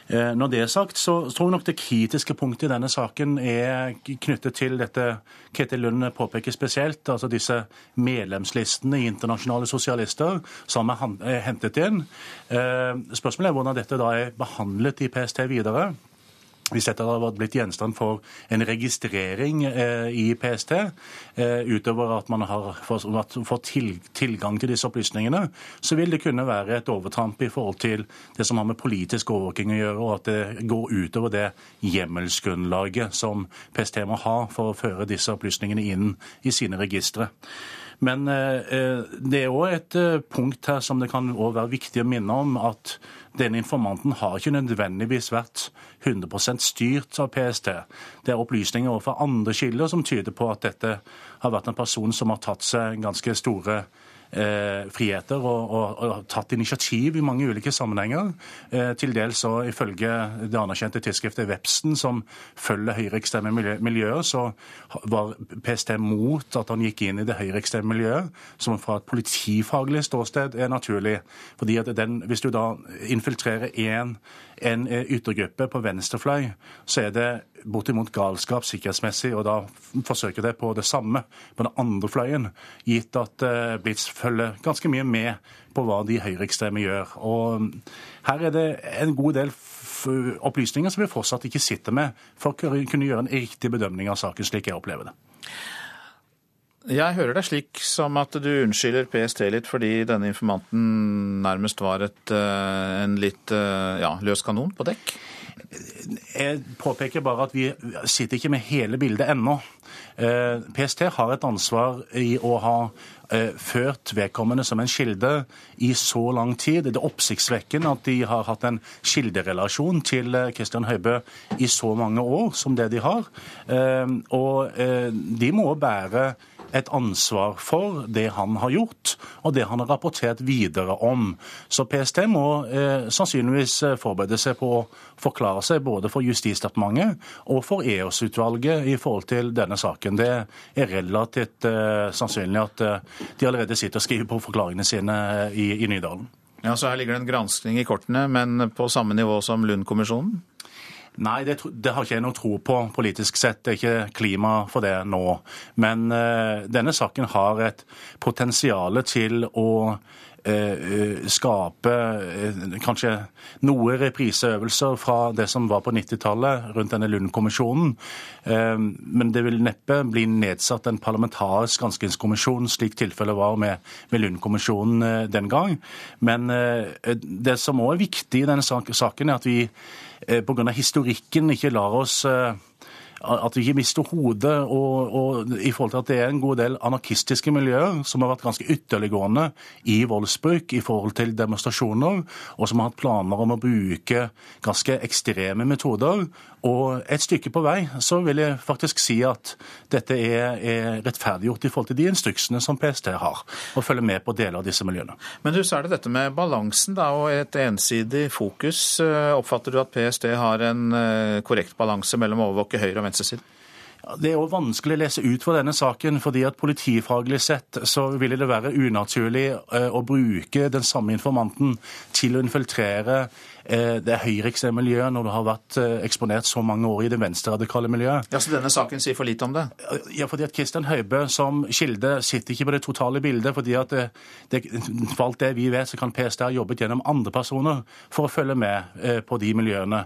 Eh, når det er sagt, så tror jeg nok det kritiske punktet i denne saken er knyttet til dette Ketil Lund påpeker spesielt, altså disse medlemslistene i internasjonale sosialister som er hentet inn. Eh, spørsmålet er hvordan dette da er behandlet i PST videre hvis dette hadde blitt gjenstand for en registrering eh, i PST, eh, utover at man har fått tilgang til disse opplysningene, så vil det kunne være et overtramp i forhold til det som har med politisk overvåking å gjøre, og at det går utover det hjemmelsgrunnlaget som PST må ha for å føre disse opplysningene inn i sine registre. Men eh, det er òg et punkt her som det kan være viktig å minne om, at denne informanten har ikke nødvendigvis vært 100 styrt av PST. Det er opplysninger overfor andre kilder som tyder på at dette har vært en person som har tatt seg ganske store eh, friheter og, og, og, tatt initiativ i mange ulike sammenhenger. Eh, til dels så ifølge det anerkjente tidsskriftet Vepsen, som følger høyreekstreme miljøer, så var PST mot at han gikk inn i det høyreekstreme miljøet, som fra et politifaglig ståsted er naturlig. Fordi at den, Hvis du da infiltrerer én en yttergruppe på venstrefløy, så er det bortimot galskap sikkerhetsmessig, og da forsøker det på det samme på den andre fløyen, gitt at uh, Blitz følger ganske mye med på hva de høyreekstreme gjør. Og mm, her er det en god del opplysninger som vi fortsatt ikke sitter med for å kunne gjøre en riktig bedømning av saken, slik jeg opplever det. Jeg hører deg slik som at du unnskylder PST litt fordi denne informanten nærmest var et, eh, en litt eh, ja, løs kanon på dekk? Jeg påpeker bare at vi sitter ikke med hele bildet ennå. Eh, PST har et ansvar i å ha ført vedkommende som en kilde i så lang tid. Det er oppsiktsvekkende at de har hatt en kilderelasjon til Kristian Høibø i så mange år som det de har. Og de må bære et ansvar for det han har gjort, og det han har rapportert videre om. Så PST må eh, sannsynligvis eh, forberede seg på å forklare seg både for Justisdepartementet og for EOS-utvalget i forhold til denne saken. Det er relativt eh, sannsynlig at eh, de allerede sitter og skriver på forklaringene sine eh, i, i Nydalen. Ja, så Her ligger det en granskning i kortene, men på samme nivå som Lund-kommisjonen? Nei, det, det, har ikke jeg noe tro på politisk sett. Det er ikke klima for det nå. Men uh, denne saken har et potensial til å uh, skape uh, kanskje noe repriseøvelser fra det som var på 90-tallet rundt denne Lund-kommisjonen. Men det vil neppe bli nedsatt en parlamentarisk granskingskommisjon, slik tilfellet var med, med Lund-kommisjonen den gang. Men det som òg er viktig i denne saken, er at vi pga. historikken ikke lar oss eh, at vi ikke mister hodet, og, og, i forhold til at det er en god del anarkistiske miljøer som har vært ganske ytterliggående i voldsbruk i forhold til demonstrasjoner, og som har hatt planer om å bruke ganske ekstreme metoder. Og et stykke på vei så vil jeg faktisk si at dette er, er rettferdiggjort i forhold til de instruksene som PST har, og følge med på deler av disse miljøene. Men du, så er det dette med balansen da, og et ensidig fokus. Oppfatter du at PST har en eh, korrekt balanse mellom å overvåke høyre og venstresiden? Det er også vanskelig å lese ut fra denne saken, fordi at politifaglig sett så ville det være unaturlig eh, å bruke den samme informanten til å infiltrere eh, det høyreekstreme miljøet når du har vært eh, eksponert så mange år i det venstreradikale miljøet. Ja, Så denne saken sier for lite om det? Ja, fordi at Kristian Høibø som kilde sitter ikke på det totale bildet. fordi at det, det, For alt det vi vet, så kan PST ha jobbet gjennom andre personer for å følge med på de miljøene.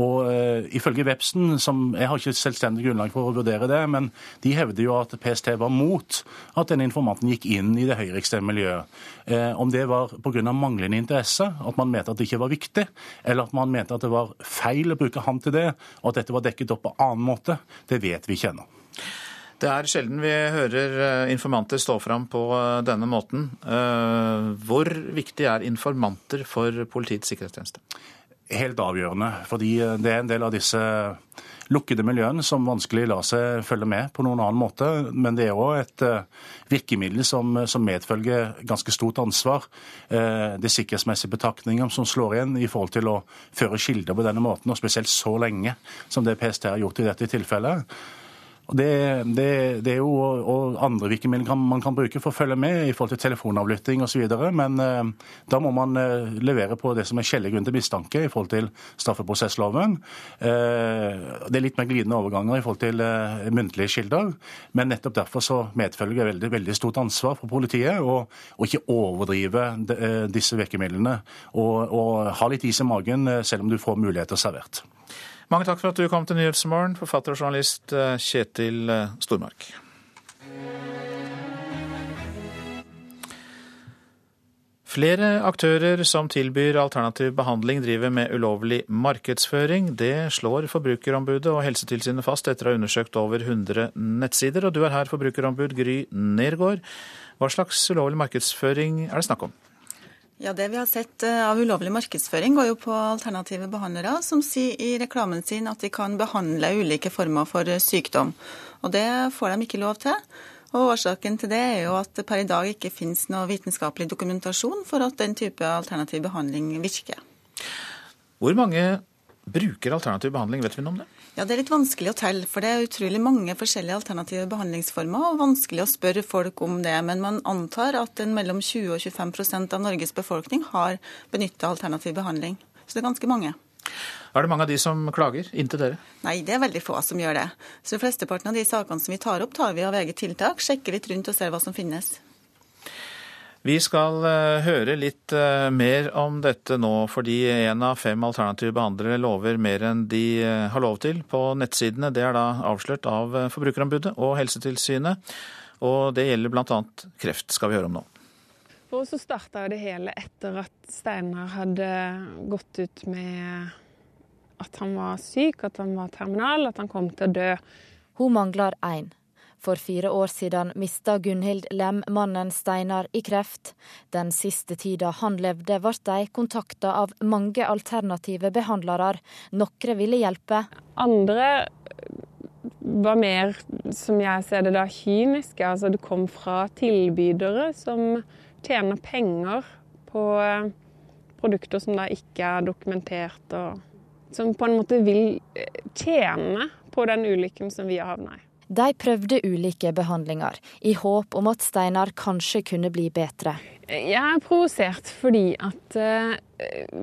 Og ifølge Vepsen, som jeg har ikke selvstendig grunnlag for å vurdere det, men de hevder jo at PST var mot at denne informanten gikk inn i det høyreekstreme miljøet. Eh, om det var pga. manglende interesse, at man mente at det ikke var viktig, eller at man mente at det var feil å bruke han til det, og at dette var dekket opp på annen måte, det vet vi ikke ennå. Det er sjelden vi hører eh, informanter stå fram på eh, denne måten. Hvor viktig er informanter for Politiets sikkerhetstjeneste? Helt avgjørende, fordi det er en del av disse lukkede miljøene som vanskelig lar seg følge med på noen annen måte. Men det er òg et uh, virkemiddel som, som, medfølger ganske stort ansvar. Det er sikkerhetsmessige betraktninger som slår igjen i forhold til å føre kilder på denne måten, og spesielt så lenge som det PST har gjort i dette tilfellet. Det, det, det, er jo og andre virkemidler man kan bruke for å følge med i forhold til telefonavlytting osv. Men eh, da må man eh, levere på det som er skjellig grunn til mistanke i forhold til straffeprosessloven. Eh, det er litt mer glidende overganger i forhold til eh, muntlige kilder. Men nettopp derfor så medfølger veldig, veldig stort ansvar for politiet å ikke overdrive de, eh, disse virkemidlene. Og, og ha litt is i magen eh, selv om du får muligheter servert. Mange takk for at du kom til Nyhetsmorgen, forfatter og journalist eh, Kjetil eh, Stormark. Flere aktører som tilbyr alternativ behandling driver med ulovlig markedsføring. Det slår Forbrukerombudet og Helsetilsynet fast etter å ha undersøkt over 100 nettsider. Og du er her, forbrukerombud Gry Nergård. Hva slags ulovlig markedsføring er det snakk om? Ja, Det vi har sett eh, av ulovlig markedsføring, går jo på alternative behandlere som sier i reklamen sin at de kan behandle ulike former for sykdom. Og Det får de ikke lov til. Og Årsaken til det er jo at det per i dag ikke finnes noe vitenskapelig dokumentasjon for at den type alternativ behandling virker. Hvor mange bruker alternativ behandling, vet vi noe om det? Ja, Det er litt vanskelig å telle, for det er utrolig mange forskjellige alternative behandlingsformer. og Vanskelig å spørre folk om det. Men man antar at en mellom 20 og 25% av Norges befolkning har benytta alternativ behandling. Så det er ganske mange. Er det mange av de som klager inn til dere? Nei, det er veldig få som gjør det. Så Flesteparten av de sakene som vi tar opp, tar vi av eget tiltak. Sjekker litt rundt og ser hva som finnes. Vi skal eh, høre litt eh, mer om dette nå, fordi en av fem alternative behandlere lover mer enn de eh, har lov til på nettsidene. Det er da avslørt av Forbrukerombudet og Helsetilsynet. Og det gjelder bl.a. kreft, skal vi høre om nå. For så starta det hele etter at Steinar hadde gått ut med at han var syk, at han var terminal, at han kom til å dø. Hun mangler én. For fire år siden mista Gunhild Lem mannen Steinar i kreft. Den siste tida han levde, ble de kontakta av mange alternative behandlere. Noen ville hjelpe. Andre var mer, som jeg ser det da, kyniske. Altså det kom fra tilbydere som tjener penger på eh, produkter som da ikke er dokumentert, og som på en måte vil eh, tjene på den ulykken som vi har havna i. De prøvde ulike behandlinger, i håp om at Steinar kanskje kunne bli bedre. Jeg er provosert fordi at uh,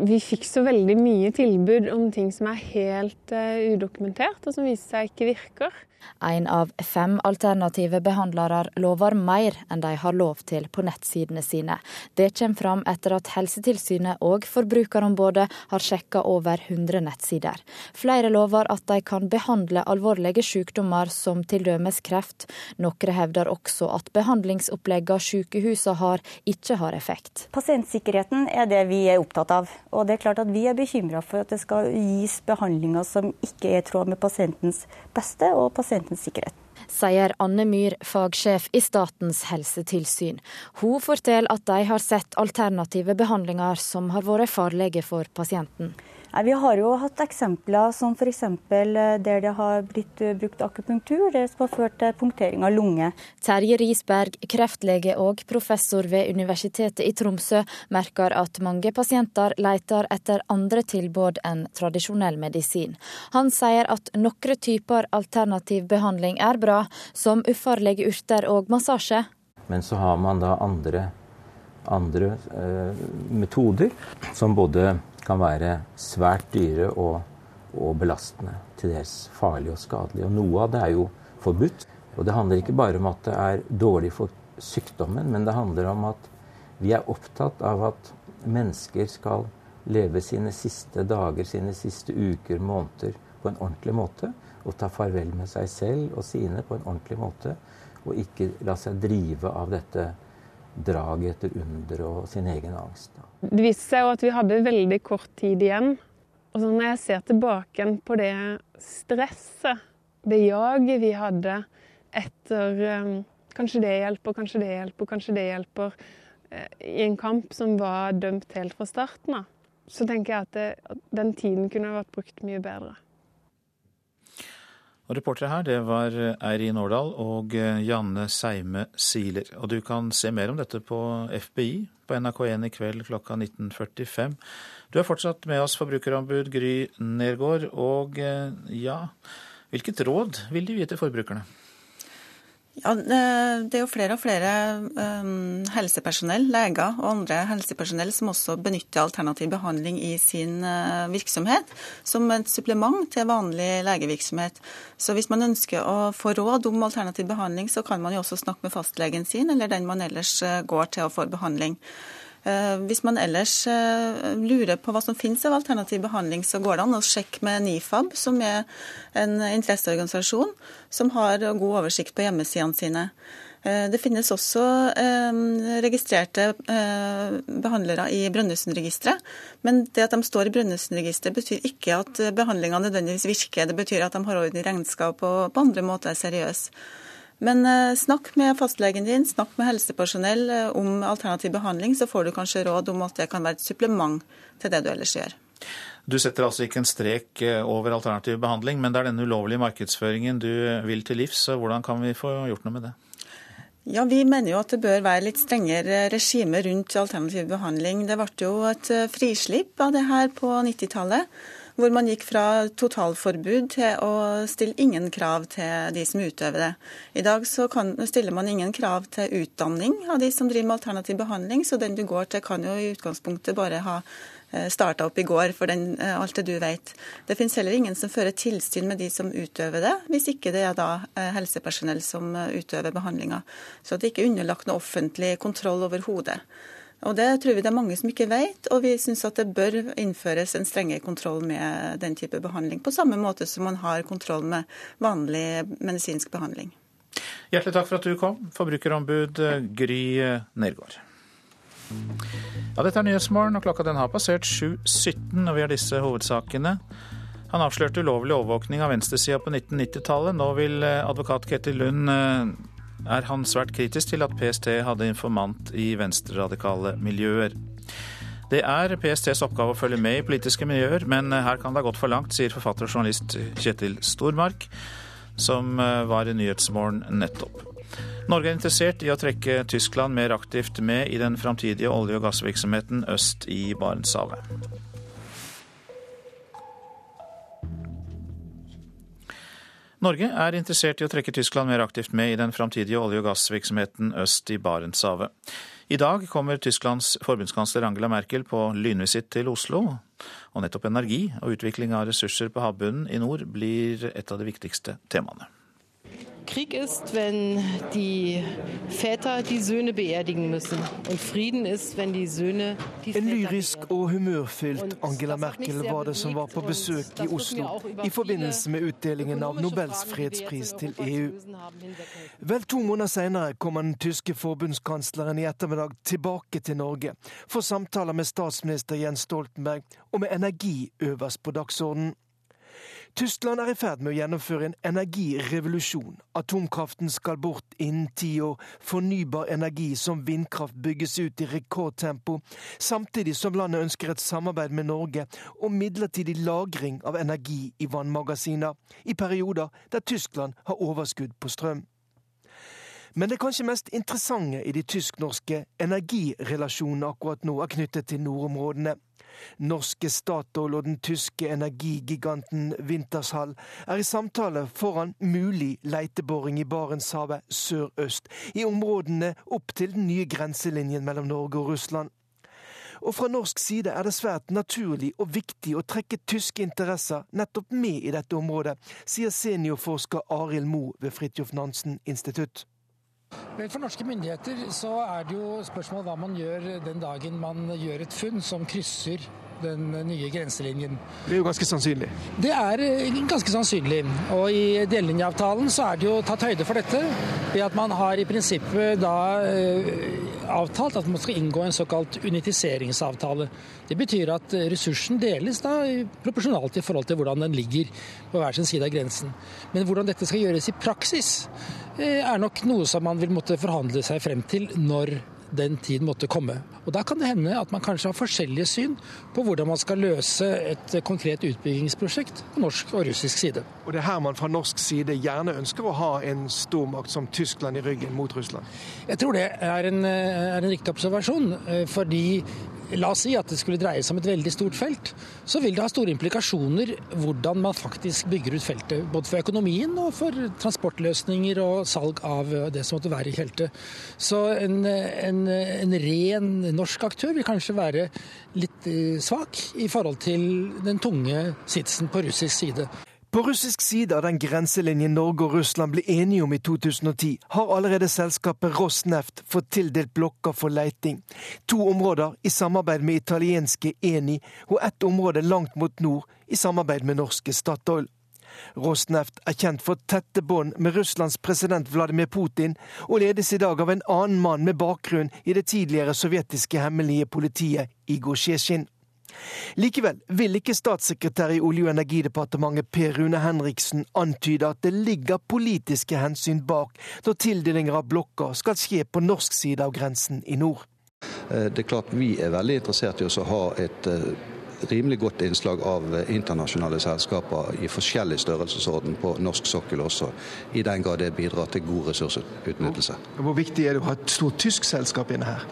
vi fikk så veldig mye tilbud om ting som er helt uh, udokumentert, og som viser seg ikke virker. En av fem alternative behandlere lover mer enn de har lov til på nettsidene sine. Det kommer fram etter at Helsetilsynet og Forbrukerombudet har sjekka over 100 nettsider. Flere lover at de kan behandle alvorlige sykdommer som t.d. kreft. Noen hevder også at behandlingsoppleggene sykehusene har, ikke har effekt. Pasientsikkerheten er det vi er opptatt av. Og det er klart at Vi er bekymra for at det skal gis behandlinger som ikke er i tråd med pasientens beste og pasientens pasientens sikkerhet. Sier Anne Myhr, fagsjef i Statens helsetilsyn. Hun forteller at de har sett alternative behandlinger som har vært farlige for pasienten. Nei, vi har jo hatt eksempler som f.eks. Eh, der det har blitt eh, brukt akupunktur, det som har ført til punktering av lunge. Terje Risberg, kreftlege og professor ved Universitetet i Tromsø, merker at mange pasienter leter etter andre tilbud enn tradisjonell medisin. Han sier at noen typer alternativ behandling er bra, som ufarlige urter og massasje. Men så har man da andre, andre eh, metoder som både kan være svært dyre og, og belastende. Til dels farlige og skadelige. Og noe av det er jo forbudt. Og det handler ikke bare om at det er dårlig for sykdommen, men det handler om at vi er opptatt av at mennesker skal leve sine siste dager, sine siste uker, måneder på en ordentlig måte. Og ta farvel med seg selv og sine på en ordentlig måte. Og ikke la seg drive av dette draget etter under og sin egen angst. Det viste seg jo at vi hadde veldig kort tid igjen. Og så når jeg ser tilbake på det stresset, det jaget vi hadde etter um, Kanskje det hjelper, kanskje det hjelper, kanskje det hjelper. Uh, I en kamp som var dømt helt fra starten av. Så tenker jeg at, det, at den tiden kunne vært brukt mye bedre. Og Reportere her det var Eirin Årdal og eh, Janne Seime Siler. Og du kan se mer om dette på FBI på NRK1 i kveld klokka 19.45. Du er fortsatt med oss, forbrukerombud Gry Nergård. Og eh, ja, hvilket råd vil de gi til forbrukerne? Ja, Det er jo flere og flere um, helsepersonell, leger og andre helsepersonell som også benytter alternativ behandling i sin uh, virksomhet, som et supplement til vanlig legevirksomhet. Så hvis man ønsker å få råd om alternativ behandling, så kan man jo også snakke med fastlegen sin, eller den man ellers uh, går til å få behandling. Eh, hvis man ellers eh, lurer på hva som finnes av alternativ behandling, så går det an å sjekke med NIFAB, som er en interesseorganisasjon som har god oversikt på hjemmesidene sine. Eh, det finnes også registrerte behandlere i Brønnøysundregisteret. Men det at de står i Brønnøysundregisteret betyr ikke at behandlinga nødvendigvis virker. Det betyr at de har orden i regnskap og på andre måter er seriøse. Men eh, snakk med fastlegen din, snakk med helsepersonell eh, om alternativ behandling, så får du kanskje råd om at det kan være et supplement til det du ellers gjør. Du setter altså ikke en strek eh, over alternativ behandling, men det er denne ulovlige markedsføringen du vil til livs. så Hvordan kan vi få gjort noe med det? Ja, Vi mener jo at det bør være litt strengere regime rundt alternativ behandling. Det ble jo et frislipp av det her på 90-tallet hvor man gikk fra totalforbud til å stille ingen krav til de som utøver det. I dag så kan, stiller man ingen krav til utdanning av de som driver med alternativ behandling, så den du går til kan jo i utgangspunktet bare ha eh, starta opp i går, for den, eh, alt det du vet. Det finnes heller ingen som fører tilsyn med de som utøver det, hvis ikke det er da eh, helsepersonell som utøver behandlinga. Så det er ikke underlagt noe offentlig kontroll overhodet. Og Det tror vi det er mange som ikke vet, og vi syns at det bør innføres en strengere kontroll med den type behandling, på samme måte som man har kontroll med vanlig medisinsk behandling. Hjertelig takk for at du kom, forbrukerombud Gry Nergård. Ja, dette er Nyhetsmorgen, og klokka den har passert 7.17, og vi har disse hovedsakene. Han avslørte ulovlig overvåkning av venstresida på 1990-tallet. Nå vil advokat Ketil Lund eh, er han svært kritisk til at PST hadde informant i venstreradikale miljøer. Det er PSTs oppgave å følge med i politiske miljøer, men her kan det ha gått for langt, sier forfatter og journalist Kjetil Stormark, som eh, var i Nyhetsmorgen nettopp. Norge er interessert i å trekke Tyskland mer aktivt med i den framtidige olje- og gassvirksomheten øst i Barentshavet. Norge er interessert i å trekke Tyskland mer aktivt med i den framtidige olje- og gassvirksomheten øst i Barentshavet. I dag kommer Tysklands forbundskansler Angela Merkel på lynvisitt til Oslo. Og nettopp energi og utvikling av ressurser på havbunnen i nord blir et av de viktigste temaene. Krieg ist, wenn die Väter die Söhne beerdigen müssen. Und Frieden ist, wenn die Söhne die En lyrisk og humørfylt Angela Merkel var det som var på besøk i Oslo i forbindelse med utdelingen av Nobels fredspris til EU. Vel to måneder senere kom den tyske forbundskansleren i ettermiddag tilbake til Norge for samtaler med statsminister Jens Stoltenberg og med energi øverst på dagsordenen. Tyskland er i ferd med å gjennomføre en energirevolusjon. Atomkraften skal bort innen ti år. Fornybar energi som vindkraft bygges ut i rekordtempo, samtidig som landet ønsker et samarbeid med Norge om midlertidig lagring av energi i vannmagasiner, i perioder der Tyskland har overskudd på strøm. Men det kanskje mest interessante i de tysk-norske energirelasjonene akkurat nå er knyttet til nordområdene. Norske Statoil og den tyske energigiganten Wintershall er i samtale foran mulig leiteboring i Barentshavet sørøst, i områdene opp til den nye grenselinjen mellom Norge og Russland. Og fra norsk side er det svært naturlig og viktig å trekke tyske interesser nettopp med i dette området, sier seniorforsker Arild Moe ved Fridtjof Nansen institutt. Vel, For norske myndigheter så er det jo spørsmål hva man gjør den dagen man gjør et funn som krysser den nye grenselinjen. Det er jo ganske sannsynlig? Det er eh, ganske sannsynlig. Og i delelinjeavtalen så er det jo tatt høyde for dette ved at man har i prinsippet da eh, avtalt at man skal inngå en såkalt unitiseringsavtale. Det betyr at ressursen deles da proporsjonalt i forhold til hvordan den ligger på hver sin side av grensen. Men hvordan dette skal gjøres i praksis, er nok noe som man vil måtte forhandle seg frem til når den tid måtte komme. Og Da kan det hende at man kanskje har forskjellige syn på hvordan man skal løse et konkret utbyggingsprosjekt på norsk og russisk side. Og Det er her man fra norsk side gjerne ønsker å ha en stormakt som Tyskland i ryggen mot Russland? Jeg tror det er en, er en riktig observasjon. Eh, fordi La oss si at det skulle dreie seg om et veldig stort felt. Så vil det ha store implikasjoner hvordan man faktisk bygger ut feltet. Både for økonomien og for transportløsninger og salg av det som måtte være i feltet. Så en, en, en ren norsk aktør vil kanskje være litt eh, svak i forhold til den tunge sitsen på russisk side. På russisk side av den grenselinjen Norge og Russland ble enige om i 2010, har allerede selskapet Rosneft fått tildelt blokker for leiting. To områder i samarbeid med italienske Eni, og ett område langt mot nord i samarbeid med norske Statoil. Rosneft er kjent for tette bånd med Russlands president Vladimir Putin, og ledes i dag av en annen mann med bakgrunn i det tidligere sovjetiske hemmelige politiet, Igor Sjezjin. Likevel vil ikke statssekretær i Olje- og energidepartementet Per Rune Henriksen antyde at det ligger politiske hensyn bak når tildelinger av blokker skal skje på norsk side av grensen i nord. Eh, det er klart Vi er veldig interessert i å ha et eh, rimelig godt innslag av eh, internasjonale selskaper i forskjellig størrelsesorden på norsk sokkel også, i den grad det bidrar til god ressursutnyttelse. Hvor viktig er det å ha et stort tysk selskap inne her?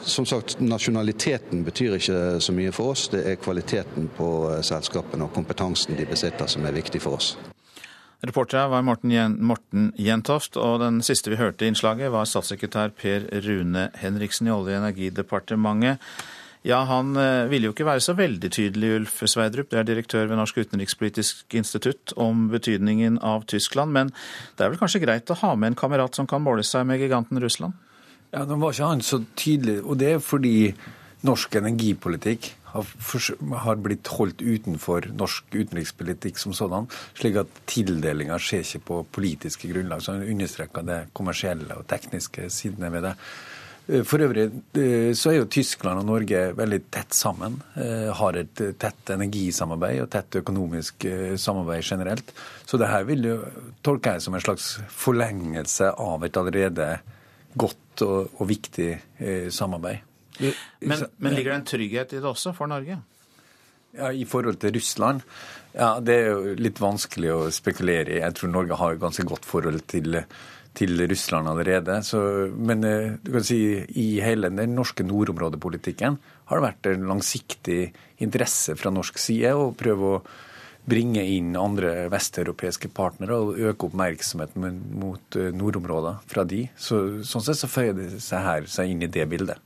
Som sagt, Nasjonaliteten betyr ikke så mye for oss. Det er kvaliteten på eh, selskapene og kompetansen de besitter som er viktig for oss. Reportere var Morten, Jentoft, og den siste vi hørte i innslaget var statssekretær Per Rune Henriksen i Olje- og energidepartementet. Ja, han eh, ville jo ikke være så veldig tydelig, Ulf Sveidrup, det er direktør ved Norsk utenrikspolitisk institutt, om betydningen av Tyskland. Men det er vel kanskje greit å ha med en kamerat som kan måle seg med giganten Russland? Ja, Nå var ikke han så tydelig, og det er fordi norsk energipolitikk har, blitt holdt utenfor norsk utenrikspolitikk som sådan, slik at tildelinga skjer ikke på politiske grunnlag. Så han understreker det kommersielle og tekniske sidene ved det. Eh, for øvrig eh, så er jo Tyskland og Norge veldig tett sammen. Eh, har et tett energisamarbeid og tett økonomisk samarbeid generelt. Så det her vil jo tolke jeg som en slags forlengelse av et allerede godt og, og viktig eh, samarbeid. Men, men, ligger det en trygghet i det også for Norge? Ja, I forhold til Russland? Ja, Det er jo litt vanskelig å spekulere i. Jeg tror Norge har et ganske godt forhold til, til Russland allerede. Så, men eh, du kan si i hele den norske nordområdepolitikken har det vært en langsiktig interesse fra norsk side å prøve å bringe inn andre vesteuropeiske partnere og øke oppmerksomheten mot eh, nordområder fra de. Så, sånn sett så føyer det seg her seg inn i det bildet.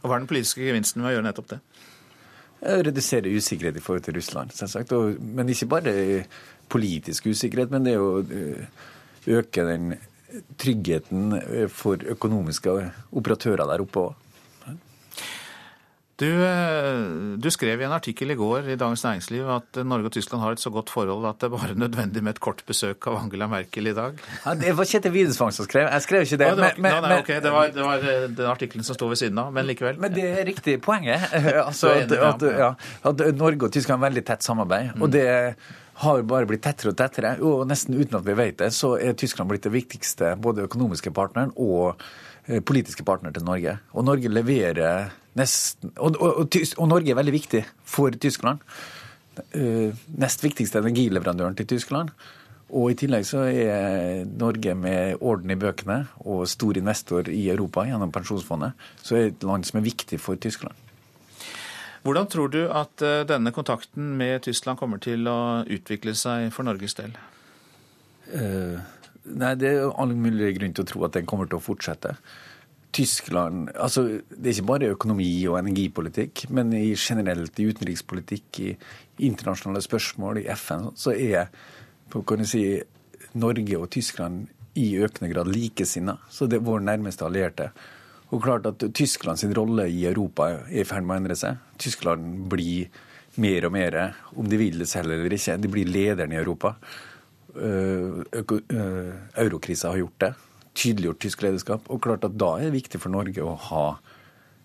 Og Hva er den politiske gevinsten ved å gjøre nettopp det? Redusere usikkerhet i forhold til Russland, selvsagt. Men ikke bare politisk usikkerhet, men det å eh, øke den tryggheten eh, for økonomiske operatører der oppe òg. Du, eh, du, skrev i en artikkel i går i Dagens Næringsliv at Norge og Tyskland har et så godt forhold at det er bare nødvendig med et kort besøk av Angela Merkel i dag. Ja, det var Kjetil Widesvang som skrev. Jeg skrev ikke det. Ja, det, var, men, nei, nei, okay. det, var, det var den artikkelen som sto ved siden av, men likevel. Men det er riktig poenget. altså, at, at, ja, at, Norge og Tyskland har veldig tett samarbeid. og det har bare blitt tettere og tettere. Og nesten uten at vi vet det, så er Tyskland blitt det viktigste både økonomiske partneren og politiske partner til Norge. Og Norge leverer Nesten, og, og, og, og, Norge er veldig viktig for Tyskland. Uh, nest viktigste energileverandøren til Tyskland. Og i tillegg så er Norge med orden i bøkene og stor investor i Europa gjennom pensjonsfondet, så er det et land som er viktig for Tyskland. Hvordan tror du at eh, denne kontakten med Tyskland kommer til å utvikle seg for Norges del? Uh, nei, Det er all mulig grunn til å tro at den kommer til å fortsette. Tyskland altså Det er ikke bare økonomi og energipolitikk, men i generelt i utenrikspolitikk, i internasjonale spørsmål, i FN, så er kan si, Norge og Tyskland i økende grad likesinna. Så det er vår nærmeste allierte. Og klart at Tyskland sin rolle i Europa er i ferd med å endre seg. Tyskland blir mer og mer, om de vil det selv eller ikke, de blir lederen i Europa. Eurokrisa har gjort det tydeliggjort tysk lederskap. Og klart at da er det viktig for Norge å ha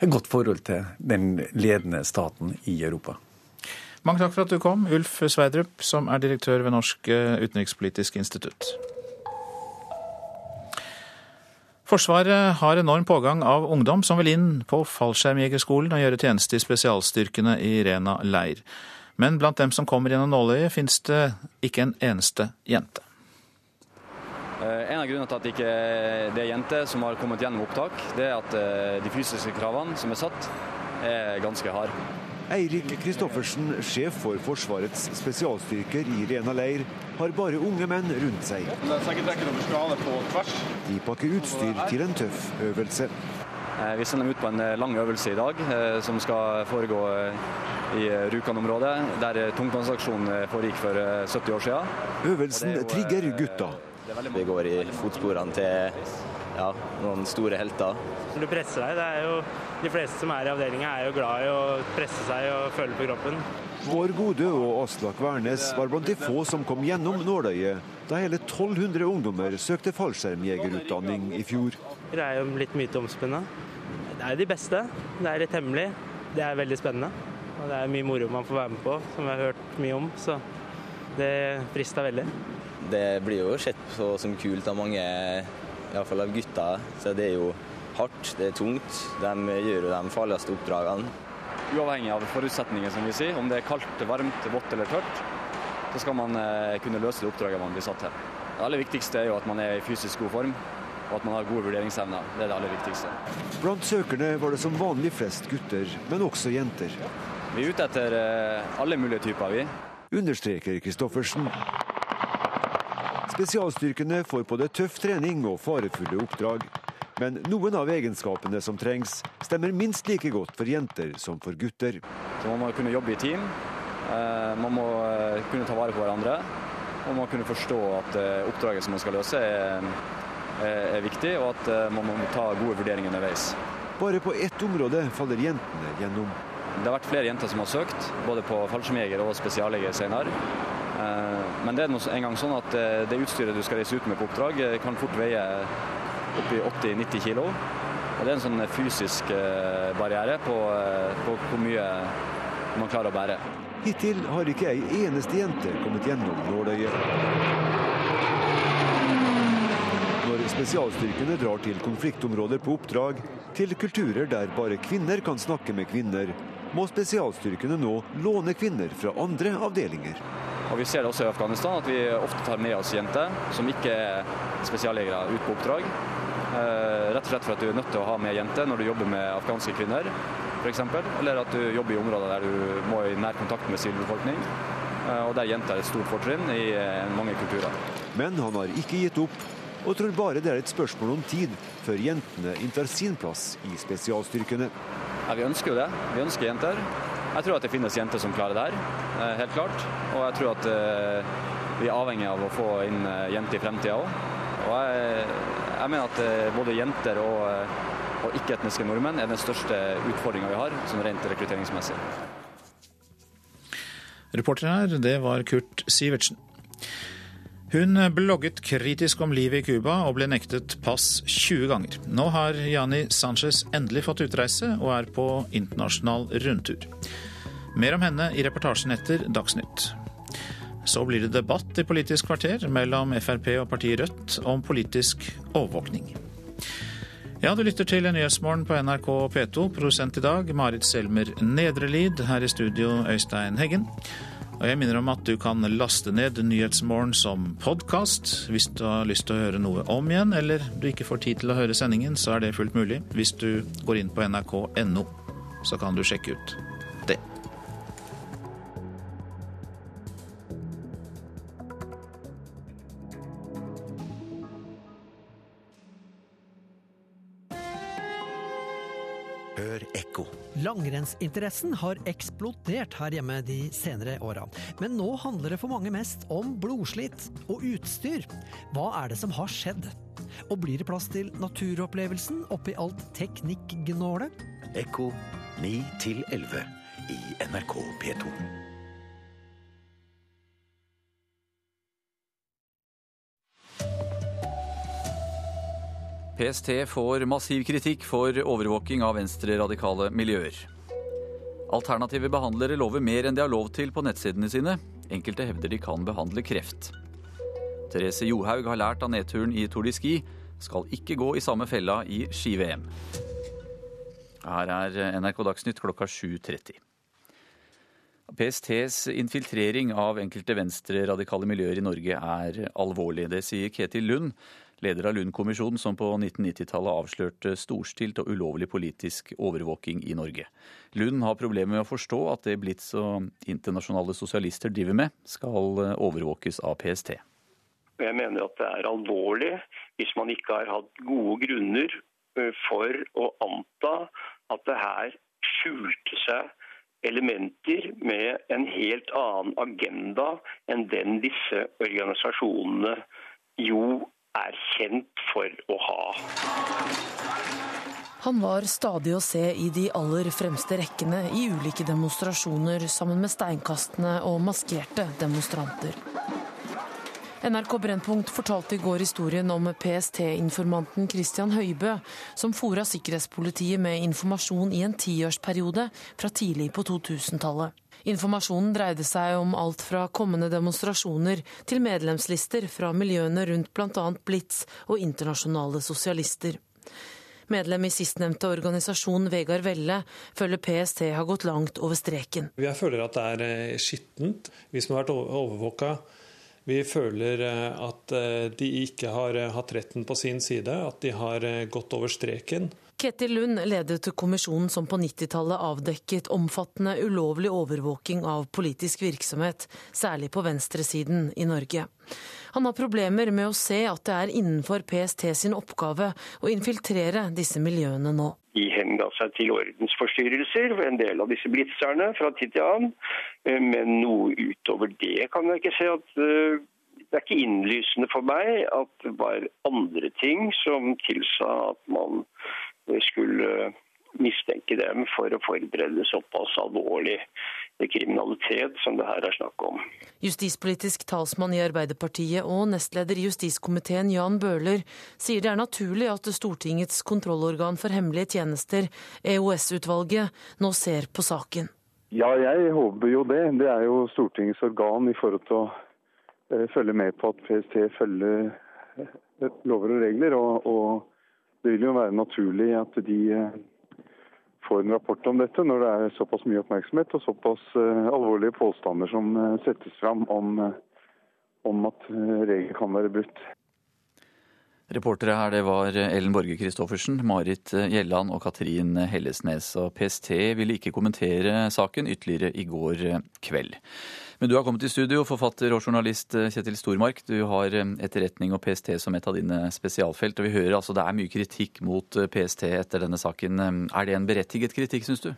et godt forhold til den ledende staten i Europa. Mange takk for at du kom, Ulf Sveidrup, som er direktør ved Norsk eh, utenrikspolitisk institutt. Forsvaret har enorm pågang av ungdom som vil inn på fallskjermjegerskolen og gjøre tjeneste i spesialstyrkene i Rena leir. Men blant dem som kommer gjennom nåløyet, finnes det ikke en eneste jente. Eh, en av grunnene til at det ikke er jenter som har kommet gjennom opptak, det er at eh, de fysiske kravene som er satt, er ganske harde. Eirik Kristoffersen, sjef for Forsvarets spesialstyrker i Rena leir, har bare unge menn rundt seg. De pakker utstyr til en tøff øvelse. Eh, vi sender dem ut på en lang øvelse i dag, som skal foregå i Rjukan-området, der tungtvannsaksjonen foregikk for 70 år siden. Øvelsen trigger gutta vi går i fotsporene til ja, noen store helter. Du presser deg. det er jo De fleste som er i avdelinga er jo glad i å presse seg og føle på kroppen. Vår Godø og Aslak Wærnes var blant de få som kom gjennom nåløyet da hele 1200 ungdommer søkte fallskjermjegerutdanning i fjor. Det er jo litt myteomspunnet. Det er de beste. Det er litt hemmelig. Det er veldig spennende. Og det er mye moro man får være med på, som vi har hørt mye om. Så det frista veldig. Det blir jo sett på som kult av mange, iallfall av gutta. Så det er jo hardt, det er tungt. De gjør jo de farligste oppdragene. Uavhengig av forutsetninger, som vi sier, om det er kaldt, varmt, vått eller tørt, så skal man eh, kunne løse det oppdraget man blir satt til. Det aller viktigste er jo at man er i fysisk god form, og at man har gode vurderingsevner. Det er det aller viktigste. Blant søkerne var det som vanlig flest gutter, men også jenter. Vi er ute etter eh, alle mulige typer, vi. Understreker Kristoffersen. Spesialstyrkene får både tøff trening og farefulle oppdrag. Men noen av egenskapene som trengs, stemmer minst like godt for jenter som for gutter. Så man må kunne jobbe i team, eh, man må eh, kunne ta vare på hverandre. Og man må kunne forstå at eh, oppdraget som man skal løse er, er viktig, og at man må ta gode vurderinger underveis. Bare på ett område faller jentene gjennom. Det har vært flere jenter som har søkt, både på fallskjermjeger og spesialjeger senere. Men det er en gang sånn at det utstyret du skal reise ut med på oppdrag, kan fort veie oppi 80-90 kilo. Og det er en sånn fysisk barriere på, på hvor mye man klarer å bære. Hittil har ikke ei eneste jente kommet gjennom nåløyet. Når spesialstyrkene drar til konfliktområder på oppdrag, til kulturer der bare kvinner kan snakke med kvinner, må spesialstyrkene nå låne kvinner fra andre avdelinger. Og Vi ser det også i Afghanistan, at vi ofte tar med oss jenter som ikke er spesiallegere ut på oppdrag. Eh, rett og slett for at du er nødt til å ha med jenter når du jobber med afghanske kvinner, f.eks. Eller at du jobber i områder der du må i nær kontakt med sivilbefolkning. Eh, og der jenter er et stort fortrinn i eh, mange kulturer. Men han har ikke gitt opp, og tror bare det er et spørsmål om tid før jentene inntar sin plass i spesialstyrkene. Ja, Vi ønsker jo det. Vi ønsker jenter. Jeg tror at det finnes jenter som klarer det her, helt klart. Og jeg tror at vi er avhengig av å få inn jenter i fremtida òg. Og jeg, jeg, mener at både jenter og, og ikke-etniske nordmenn er den største utfordringa vi har, sånn rent rekrutteringsmessig. Reporter her, det var Kurt Sivertsen. Hun blogget kritisk om livet i Cuba og ble nektet pass 20 ganger. Nå har Jani Sanchez endelig fått utreise og er på internasjonal rundtur. Mer om henne i reportasjen etter Dagsnytt. Så blir det debatt i Politisk kvarter mellom Frp og partiet Rødt om politisk overvåkning. Ja, du lytter til Nyhetsmorgen på NRK P2. Produsent i dag Marit Selmer Nedrelid. Her i studio Øystein Heggen. Og jeg minner om at du kan laste ned Nyhetsmorgen som podkast hvis du har lyst til å høre noe om igjen, eller du ikke får tid til å høre sendingen, så er det fullt mulig. Hvis du går inn på nrk.no, så kan du sjekke ut Langrennsinteressen har eksplodert her hjemme de senere åra. Men nå handler det for mange mest om blodslitt og utstyr. Hva er det som har skjedd? Og blir det plass til naturopplevelsen oppi alt teknikkgnålet? Ekko 9 11 i NRK P2. PST får massiv kritikk for overvåking av venstreradikale miljøer. Alternative behandlere lover mer enn de har lov til på nettsidene sine. Enkelte hevder de kan behandle kreft. Therese Johaug har lært av nedturen i Tour de Ski, skal ikke gå i samme fella i ski-VM. Her er NRK Dagsnytt klokka 7.30. PSTs infiltrering av enkelte venstreradikale miljøer i Norge er alvorlig. Det sier Ketil Lund, leder av Lund-kommisjonen, som på 1990-tallet avslørte storstilt og ulovlig politisk overvåking i Norge. Lund har problemer med å forstå at det Blitz og internasjonale sosialister driver med, skal overvåkes av PST. Jeg mener at det er alvorlig hvis man ikke har hatt gode grunner for å anta at det her skjulte seg elementer med en helt annen agenda enn den disse organisasjonene jo er kjent for å ha. Han var stadig å se i de aller fremste rekkene i ulike demonstrasjoner sammen med steinkastende og maskerte demonstranter. NRK Brennpunkt fortalte i går historien om PST-informanten Christian Høibø, som fora sikkerhetspolitiet med informasjon i en tiårsperiode fra tidlig på 2000-tallet. Informasjonen dreide seg om alt fra kommende demonstrasjoner til medlemslister fra miljøene rundt bl.a. Blitz og internasjonale sosialister. Medlem i sistnevnte organisasjon, Vegard Velle, føler PST har gått langt over streken. Jeg føler at det er skittent. Vi som har vært overvåka vi føler at de ikke har hatt retten på sin side, at de har gått over streken. Ketil Lund ledet kommisjonen som på 90-tallet avdekket omfattende ulovlig overvåking av politisk virksomhet, særlig på venstresiden i Norge. Han har problemer med å se at det er innenfor PST sin oppgave å infiltrere disse miljøene nå. De henga seg til ordensforstyrrelser, en del av disse blitzerne fra tid til annen. Men noe utover det kan jeg ikke se at det er ikke innlysende for meg at det var andre ting som tilsa at man skulle mistenke dem for å forberede såpass alvorlig kriminalitet som det her er snakk om. Justispolitisk talsmann i Arbeiderpartiet og nestleder i justiskomiteen Jan Bøhler sier det er naturlig at Stortingets kontrollorgan for hemmelige tjenester, EOS-utvalget, nå ser på saken. Ja, jeg håper jo det. Det er jo Stortingets organ i forhold til å følge med på at PST følger lover og regler. og, og det vil jo være naturlig at de får en rapport om dette når det er såpass mye oppmerksomhet og såpass alvorlige påstander som settes fram om, om at regler kan være brutt. Reportere her det var Ellen Borge Christoffersen, Marit Gjelland og Katrin Hellesnes. Og PST ville ikke kommentere saken ytterligere i går kveld. Men du har kommet i studio, forfatter og journalist Kjetil Stormark. Du har etterretning og PST som et av dine spesialfelt. Og vi hører altså det er mye kritikk mot PST etter denne saken. Er det en berettiget kritikk, syns du?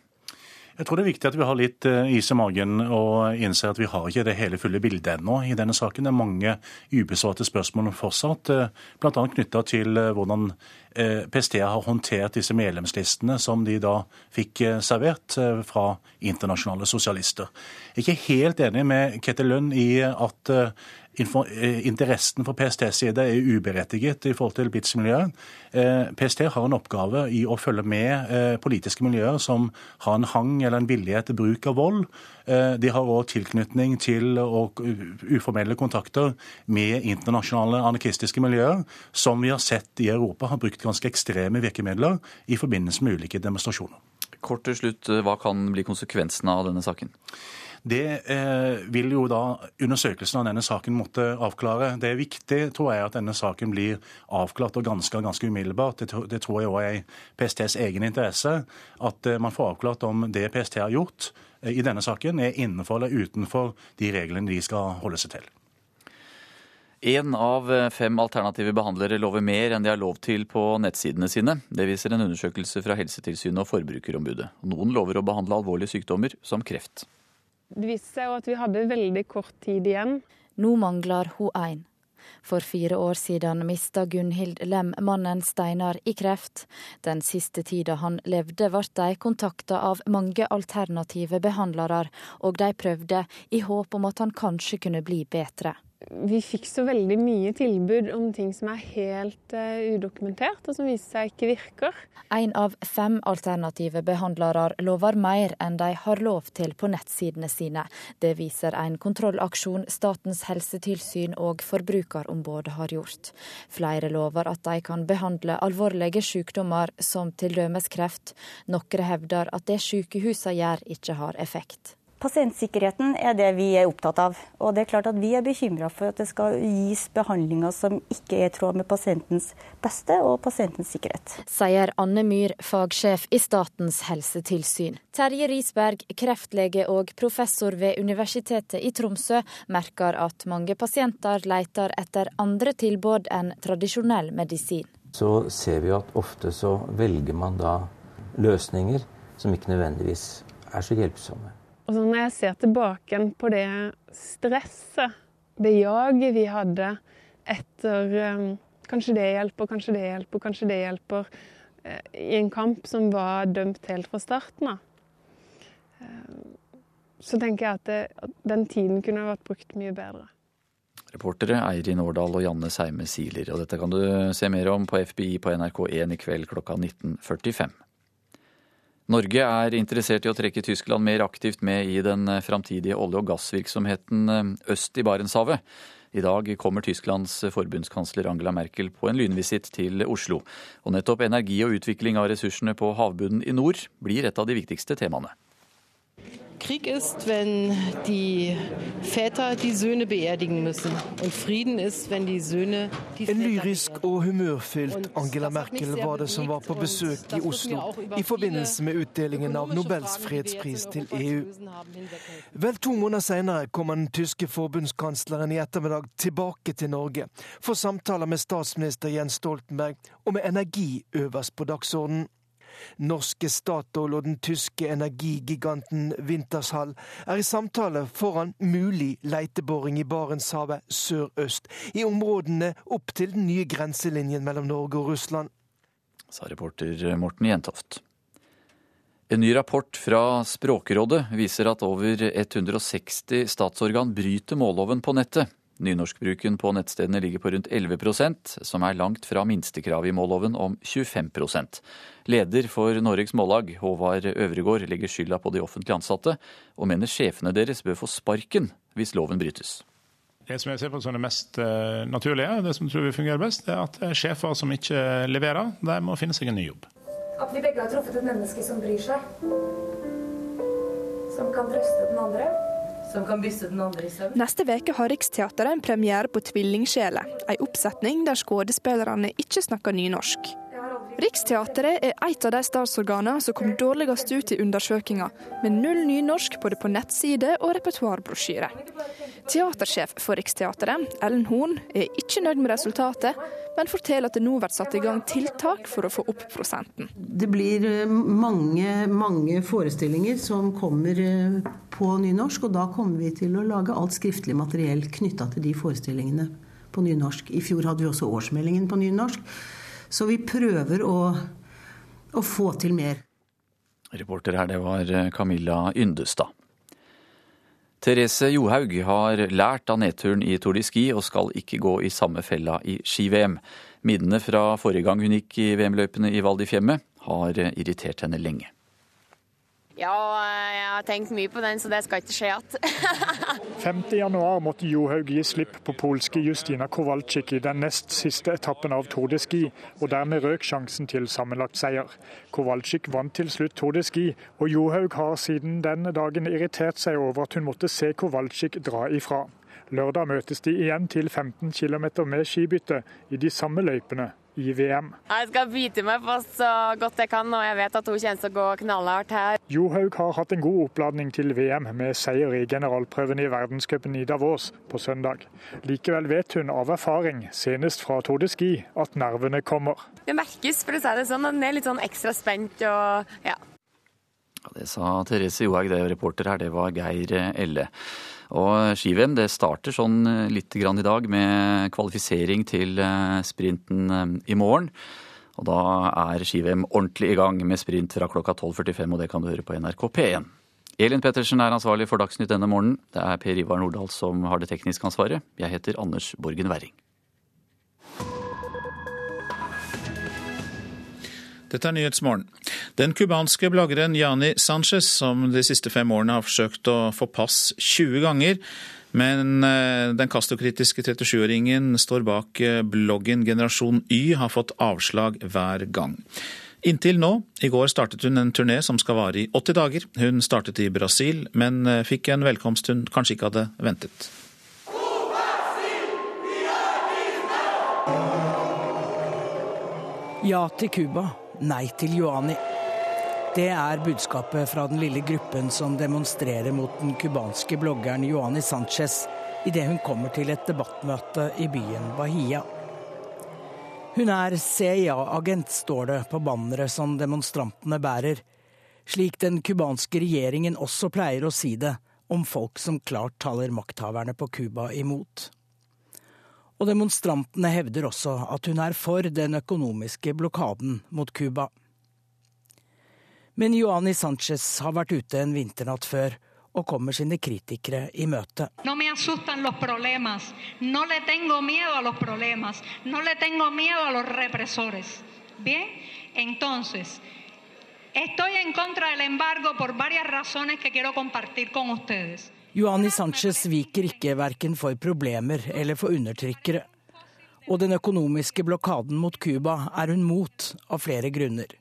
Jeg tror det er viktig at vi har litt eh, is i magen og innser at vi har ikke det hele fulle bildet ennå i denne saken. Det er mange ubesvarte spørsmål fortsatt, eh, bl.a. knytta til eh, hvordan PST har håndtert disse medlemslistene som de da fikk servert fra internasjonale sosialister. Jeg er ikke helt enig med Ketil Lund i at interessen for PSTs side er uberettiget i forhold til BITS-miljøet. Eh, PST har en oppgave i å følge med eh, politiske miljøer som har en hang eller en villighet til bruk av vold. De har òg tilknytning til og uformelle kontakter med internasjonale anarkistiske miljøer, som vi har sett i Europa har brukt ganske ekstreme virkemidler i forbindelse med ulike demonstrasjoner. Kort til slutt, hva kan bli konsekvensene av denne saken? Det eh, vil jo da undersøkelsen av denne saken måtte avklare. Det er viktig tror jeg, at denne saken blir avklart og granska ganske umiddelbart. Det, det, tror jeg òg er i PSTs egen interesse. At eh, man får avklart om det PST har gjort eh, i denne saken, er innenfor eller utenfor de reglene de skal holde seg til. Én av eh, fem alternative behandlere lover mer enn de har lov til på nettsidene sine. Det viser en undersøkelse fra Helsetilsynet og Forbrukerombudet. Noen lover å behandle alvorlige sykdommer, som kreft. Det viste seg jo at vi hadde veldig kort tid igjen. Nå mangler hun én. For fire år siden mista Gunhild Lem mannen Steinar i kreft. Den siste tida han levde, ble de kontakta av mange alternative behandlere, og de prøvde i håp om at han kanskje kunne bli bedre vi fikk så veldig mye tilbud om ting som er helt uh, udokumentert, og som viser seg ikke virker. En av fem alternative behandlere lover mer enn de har lov til på nettsidene sine. Det viser en kontrollaksjon Statens helsetilsyn og Forbrukerombudet har gjort. Flere lover at de kan behandle alvorlige sykdommer som t.d. kreft. Noen hevder at det sykehusene gjør, ikke har effekt. Pasientsikkerheten er det vi er opptatt av. Og det er klart at Vi er bekymra for at det skal gis behandlinger som ikke er i tråd med pasientens beste og pasientens sikkerhet. Sier Anne Myhr, fagsjef i Statens helsetilsyn. Terje Risberg, kreftlege og professor ved Universitetet i Tromsø, merker at mange pasienter leter etter andre tilbud enn tradisjonell medisin. Så ser vi at ofte så velger man da løsninger som ikke nødvendigvis er så hjelpsomme. Og så når jeg ser tilbake på det stresset, det jaget vi hadde etter um, Kanskje det hjelper, kanskje det hjelper, kanskje det hjelper. Uh, I en kamp som var dømt helt fra starten av. Uh, så tenker jeg at, det, den tiden kunne vært brukt mye bedre. Reportere Eirin Årdal og Janne Seime Siler. Og dette kan du se mer om på FBI på NRK1 i kveld klokka 19.45. Norge er interessert i å trekke Tyskland mer aktivt med i den framtidige olje- og gassvirksomheten eh, øst i Barentshavet. I dag kommer Tysklands forbundskansler Angela Merkel på en lynvisitt til Oslo. Og nettopp energi og utvikling av ressursene på havbunnen i nord blir et av de viktigste temaene. Krieg ist, wenn die Väter die Söhne beerdigen müssen. Und Frieden ist, wenn die Söhne die En lyrisk og humørfylt Angela Merkel var det som var på besøk i Oslo i forbindelse med utdelingen av Nobels fredspris til EU. Vel to måneder senere kom den tyske forbundskansleren i ettermiddag tilbake til Norge for samtaler med statsminister Jens Stoltenberg og med energi øverst på dagsordenen. Norske Statoil og den tyske energigiganten Wintershall er i samtale foran mulig leiteboring i Barentshavet sørøst, i områdene opp til den nye grenselinjen mellom Norge og Russland. Sa reporter Morten Jentoft. En ny rapport fra Språkrådet viser at over 160 statsorgan bryter målloven på nettet. Nynorskbruken på nettstedene ligger på rundt 11% som er langt fra minstekravet i målloven om 25% Leder for Norges Mållag, Håvard Øvregård, legger skylda på de offentlig ansatte, og mener sjefene deres bør få sparken hvis loven brytes. Det som jeg ser på som det mest eh, naturlige, det som tror vi fungerer best, er at sjefer som ikke leverer, de må finne seg en ny jobb. At vi begge har truffet et menneske som bryr seg. Som kan trøste den andre som kan bysse den andre i søvn. Neste uke har Riksteatret en premiere på 'Tvillingsjeler', en oppsetning der skuespillerne ikke snakker nynorsk. Riksteatret er et av de statsorganene som kom dårligst ut i undersøkinga, med null nynorsk både på nettside og repertoarbrosjyre. Teatersjef for Riksteatret, Ellen Horn, er ikke nøyd med resultatet, men forteller at det nå blir satt i gang tiltak for å få opp prosenten. Det blir eh, mange, mange forestillinger som kommer eh, på nynorsk, og da kommer vi til å lage alt skriftlig materiell knytta til de forestillingene på nynorsk. I fjor hadde vi også årsmeldingen på nynorsk. Så vi prøver å, å få til mer. Reporter her, det var Camilla Yndestad. Therese Johaug har lært av nedturen i Tour de Ski og skal ikke gå i samme fella i ski-VM. Minnene fra forrige gang hun gikk i VM-løypene i Val di Fiemme har irritert henne lenge. Ja, jeg har tenkt mye på den, så det skal ikke skje igjen. 5.1 måtte Johaug gi slipp på polske Justina Kowalczyk i den nest siste etappen av Tour de Ski, og dermed røk sjansen til sammenlagt seier. Kowalczyk vant til slutt Tour de Ski, og Johaug har siden den dagen irritert seg over at hun måtte se Kowalczyk dra ifra. Lørdag møtes de igjen til 15 km med skibytte i de samme løypene i VM. Jeg skal bite meg fast så godt jeg kan, og jeg vet at hun kommer til å gå knallhardt her. Johaug har hatt en god oppladning til VM med seier i generalprøven i verdenscupen i Davos på søndag. Likevel vet hun av erfaring, senest fra Tour de Ski, at nervene kommer. Det merkes, for å si det sånn. Den er litt sånn ekstra spent og ja. ja det sa Therese Johaug, det reporter her, det var Geir Elle. Og ski-VM det starter sånn eh, litt grann i dag med kvalifisering til eh, sprinten eh, i morgen. Og da er ski-VM ordentlig i gang med sprint fra klokka 12.45, og det kan du høre på NRK P1. Elin Pettersen er ansvarlig for Dagsnytt denne morgenen. Det er Per Ivar Nordahl som har det tekniske ansvaret. Jeg heter Anders Borgen Werring. Dette er Nyhetsmorgen. Den cubanske bloggeren Jani Sanchez, som de siste fem årene har forsøkt å få pass 20 ganger, men eh, den kastokritiske 37-åringen står bak eh, bloggen Generasjon Y, har fått avslag hver gang. Inntil nå. I går startet hun en turné som skal vare i 80 dager. Hun startet i Brasil, men eh, fikk en velkomst hun kanskje ikke hadde ventet. Ja til Cuba, nei til Joani. Det er budskapet fra den lille gruppen som demonstrerer mot den cubanske bloggeren Joani Sanchez idet hun kommer til et debattmøte i byen Bahia. Hun er CIA-agent, står det på banneret som demonstrantene bærer, slik den cubanske regjeringen også pleier å si det om folk som klart taler makthaverne på Cuba imot. Og demonstrantene hevder også at hun er for den økonomiske blokaden mot Cuba. Men Joani Sanchez har vært ute en vinternatt før og kommer sine kritikere i møte. No me asustan los problemas. No le tengo miedo a los problemas. No le tengo miedo a los represores. Bien, entonces, estoy en contra del embargo por varias razones que quiero compartir con ustedes. Joani Sanchez viker ikke verken for problemer eller for undertrykkere. Og den økonomiske blokaden mot Cuba er hun mot av flere grunner.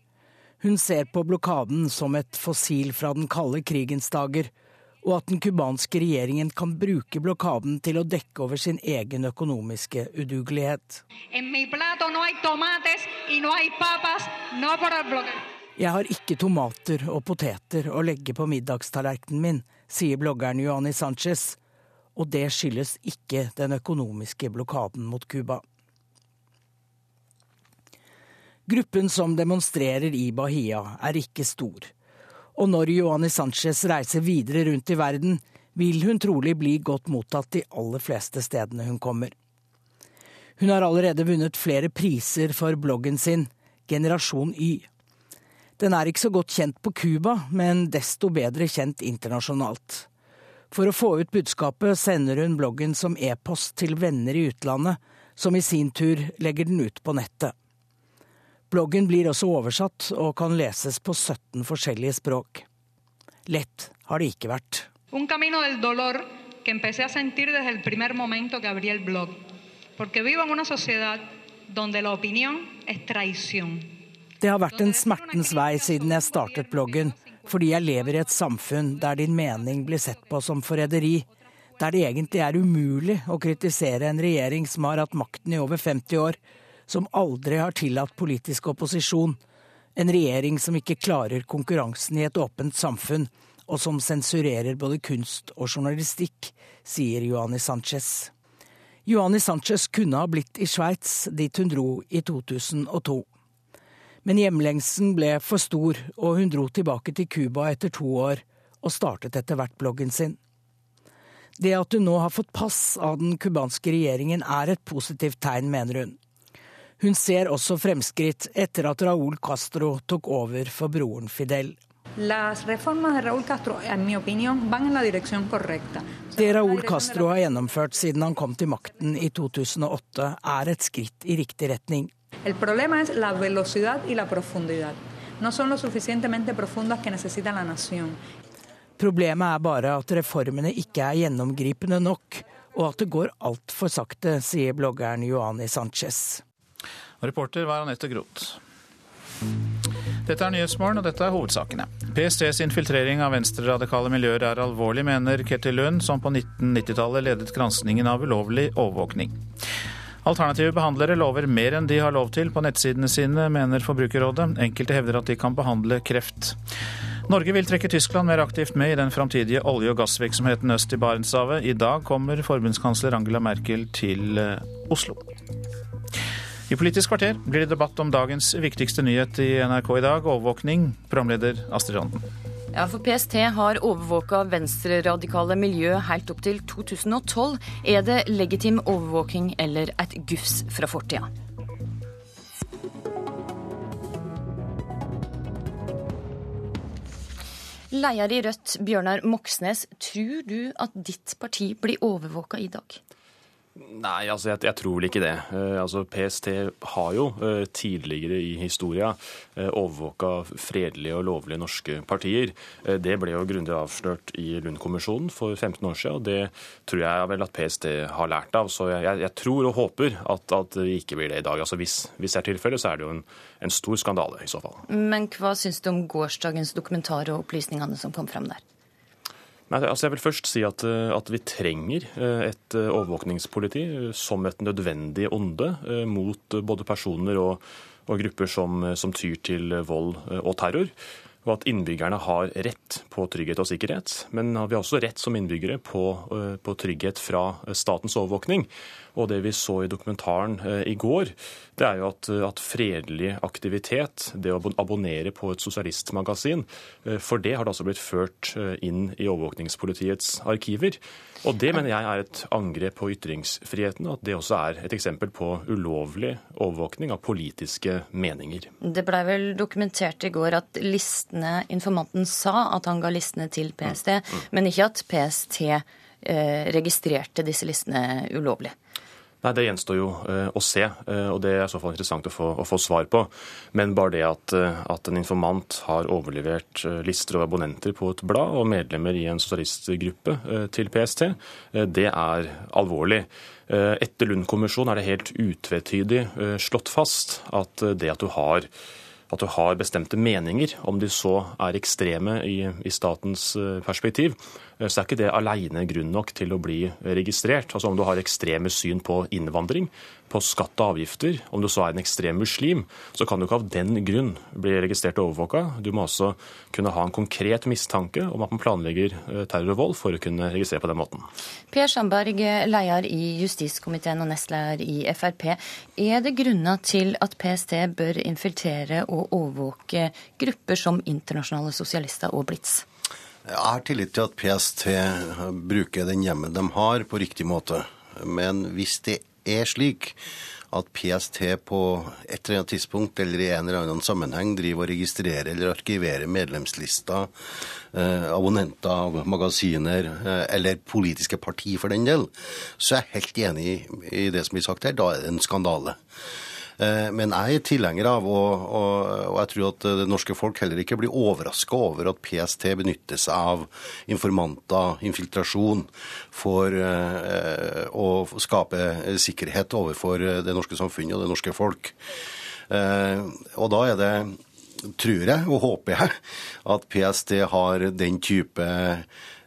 Hun ser på blokaden som et fossil fra den kalde krigens dager, og at den cubanske regjeringen kan bruke blokaden til å dekke over sin egen økonomiske udugelighet. Jeg har ikke tomater og poteter å legge på middagstallerkenen min, sier bloggeren Joani Sanchez, og det skyldes ikke den økonomiske blokaden mot Cuba. Gruppen som demonstrerer i Bahia, er ikke stor. Og når Joani Sanchez reiser videre rundt i verden, vil hun trolig bli godt mottatt de aller fleste stedene hun kommer. Hun har allerede vunnet flere priser for bloggen sin, Generasjon Y. Den er ikke så godt kjent på Cuba, men desto bedre kjent internasjonalt. For å få ut budskapet sender hun bloggen som e-post til venner i utlandet, som i sin tur legger den ut på nettet. Bloggen blir også oversatt og kan leses på 17 forskjellige språk. Lett har det ikke vært. Un camino del dolor que empecé a sentir desde el primer momento que abrí el blog. Porque vivo en una sociedad donde la opinión es traición. Det har vært en smertens vei siden jeg startet bloggen, fordi jeg lever i et samfunn der din mening blir sett på som forræderi, der det egentlig er umulig å kritisere en regjering som har hatt makten i over 50 år, som aldri har tillatt politisk opposisjon, en regjering som ikke klarer konkurransen i et åpent samfunn, og som sensurerer både kunst og journalistikk, sier Joani Sanchez. Johanni Sanchez kunne ha blitt i Sveits, dit hun dro i 2002. Men hjemlengselen ble for stor, og hun dro tilbake til Cuba etter to år, og startet etter hvert bloggen sin. Det at hun nå har fått pass av den cubanske regjeringen er et positivt tegn, mener hun. Hun ser også fremskritt etter at Raúl Castro tok over for broren Fidel. Det Raúl Castro har gjennomført siden han kom til makten i 2008, er et skritt i riktig retning. El problema es la velocidad y la profundidad. No son lo suficientemente profundas que necesita la nación. Problemet er bare at reformene ikke er gjennomgripende nok, og at det går altfor sakte, sier bloggeren Joani Sanchez. Reporter var Anette Groth. Dette er Nyhetsmorgen, og dette er hovedsakene. PSTs infiltrering av venstreradikale miljøer er alvorlig, mener Ketil Lund, som på 1990-tallet ledet granskningen av ulovlig overvåkning. Alternative behandlere lover mer enn de har lov til på nettsidene sine, mener Forbrukerrådet. Enkelte hevder at de kan behandle kreft. Norge vil trekke Tyskland mer aktivt med i den framtidige olje- og gassvirksomheten øst i Barentshavet. I dag kommer forbundskansler Angela Merkel til eh, Oslo. I Politisk kvarter blir det debatt om dagens viktigste nyhet i NRK i dag, overvåkning. Programleder Astrid Randen. Ja, for PST har overvåka venstreradikale miljø helt opp til 2012. Er det legitim overvåking eller et gufs fra fortida? Leder i Rødt, Bjørnar Moxnes, tror du at ditt parti blir overvåka i dag? Nei, altså jeg, jeg, tror vel ikke det. Eh, altså PST har jo eh, tidligere i historia eh, overvåka fredelige og lovlige norske partier. det ble jo grundig avslørt i Lund-kommisjonen for 15 år siden, og det tror jeg vel at PST har lært av. Så jeg, jeg tror og håper at, at det ikke blir det i dag. Altså hvis, hvis det er tilfellet, så er det jo en, en stor skandale i så fall. Men hva syns du om gårsdagens dokumentar og opplysningene som kom fram der? Nei, altså jeg vil først si at, eh, at, vi trenger eh, et eh, overvåkningspoliti som et nødvendig onde mot både personer og, og grupper som, som, tyr til vold og terror. Og at innbyggerne har rett på trygghet og sikkerhet. Men vi har også rett som innbyggere på, på trygghet fra statens overvåkning. Og det vi så i dokumentaren eh, i går, det er jo at, at, fredelig aktivitet, det å abonnere på et sosialistmagasin, eh, for det har det altså blitt ført eh, inn i overvåkningspolitiets arkiver. Og det mener jeg er et angrep på ytringsfriheten, og at det også er et eksempel på ulovlig overvåkning av politiske meninger. Det blei vel dokumentert i går at listene, informanten sa at han ga listene til PST, mm. Mm. men ikke at PST registrerte disse listene ulovlig. Nei, Det gjenstår jo uh, å se, uh, og det er i så fall interessant å få, å få svar på. Men bare det at, uh, at en informant har overlevert lister over abonnenter på et blad og medlemmer i en sosialistgruppe til PST, det er alvorlig. Etter Lund-kommisjonen er det helt utvetydig slått fast at det at du har at du har bestemte meninger, om de så er ekstreme i, i statens eh, perspektiv, eh, så er ikke det alene grunn nok til å bli registrert. Altså Om du har ekstreme syn på innvandring, på skatt og avgifter, om du så er en ekstrem muslim, så kan du ikke av den grunn bli registrert og overvåka. Du må også kunne ha en konkret mistanke om at man planlegger eh, terror og vold for å kunne registrere på den måten. Per Sandberg, leder i justiskomiteen og nestleder i Frp. Er det grunner til at PST bør infiltrere og overvåke grupper som internasjonale sosialister og Blitz? Jeg har tillit til at PST bruker den hjemmelen de har, på riktig måte. Men hvis det er slik at PST på et eller annet tidspunkt eller i en eller annen sammenheng driver og registrerer eller arkiverer medlemslister, eh, abonnenter magasiner eh, eller politiske parti for den del, så er jeg helt enig i det som blir sagt her. Da er det en skandale. Eh, men jeg er tilhenger av, og, og, og, jeg tror at det norske folk heller ikke blir overraska over at PST benytter seg av informanter, infiltrasjon, for eh, å skape sikkerhet overfor det norske samfunnet og det norske folk. Eh, og da er det tror jeg og håper jeg at PST har den type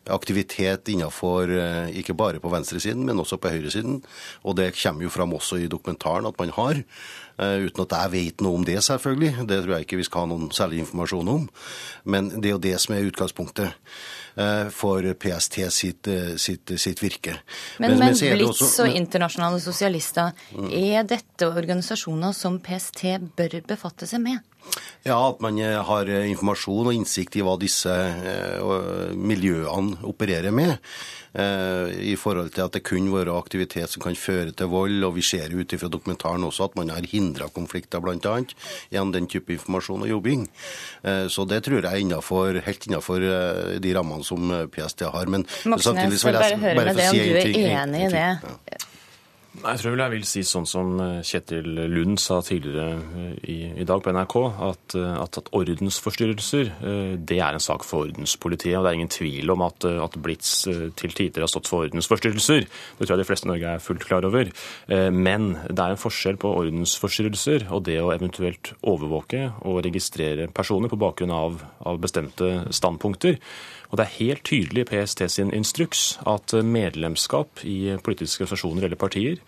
aktivitet innenfor eh, ikke bare på venstresiden, men også på høyresiden. Og det kommer jo fram også i dokumentaren at man har. Eh, uten at jeg vet noe om det, selvfølgelig. Det tror jeg ikke vi skal ha noen særlig informasjon om. Men det er jo det som er utgangspunktet eh, for PST sitt, sitt, sitt virke. Men, men, men Blitz også, og internasjonale sosialister, mm. er dette organisasjoner som PST bør befatte seg med? Ja, at man eh, har eh, informasjon og innsikt i hva disse eh, miljøene opererer med. I forhold til at det kun være aktivitet som kan føre til vold. Og vi ser ut fra dokumentaren også at man har hindra konflikter, bl.a. gjennom den type informasjon og jobbing. Så det tror jeg er innenfor, helt innenfor de rammene som PST har. Men Moxnes, samtidig vil jeg bare høre med det om du er enig i det. Ja. Jeg tror vel jeg vil si sånn som eh, Kjetil Lund sa tidligere eh, i, i dag på NRK, at, eh, at, at, ordensforstyrrelser det er en sak for ordenspolitiet. og Det er ingen tvil om at, at Blitz til tider har stått for ordensforstyrrelser. Det tror jeg de fleste i Norge er fullt klar over. Men det er en forskjell på ordensforstyrrelser og det å eventuelt overvåke og registrere personer på bakgrunn av, av bestemte standpunkter. Og det er helt tydelig i PST sin instruks at medlemskap i politiske organisasjoner eller partier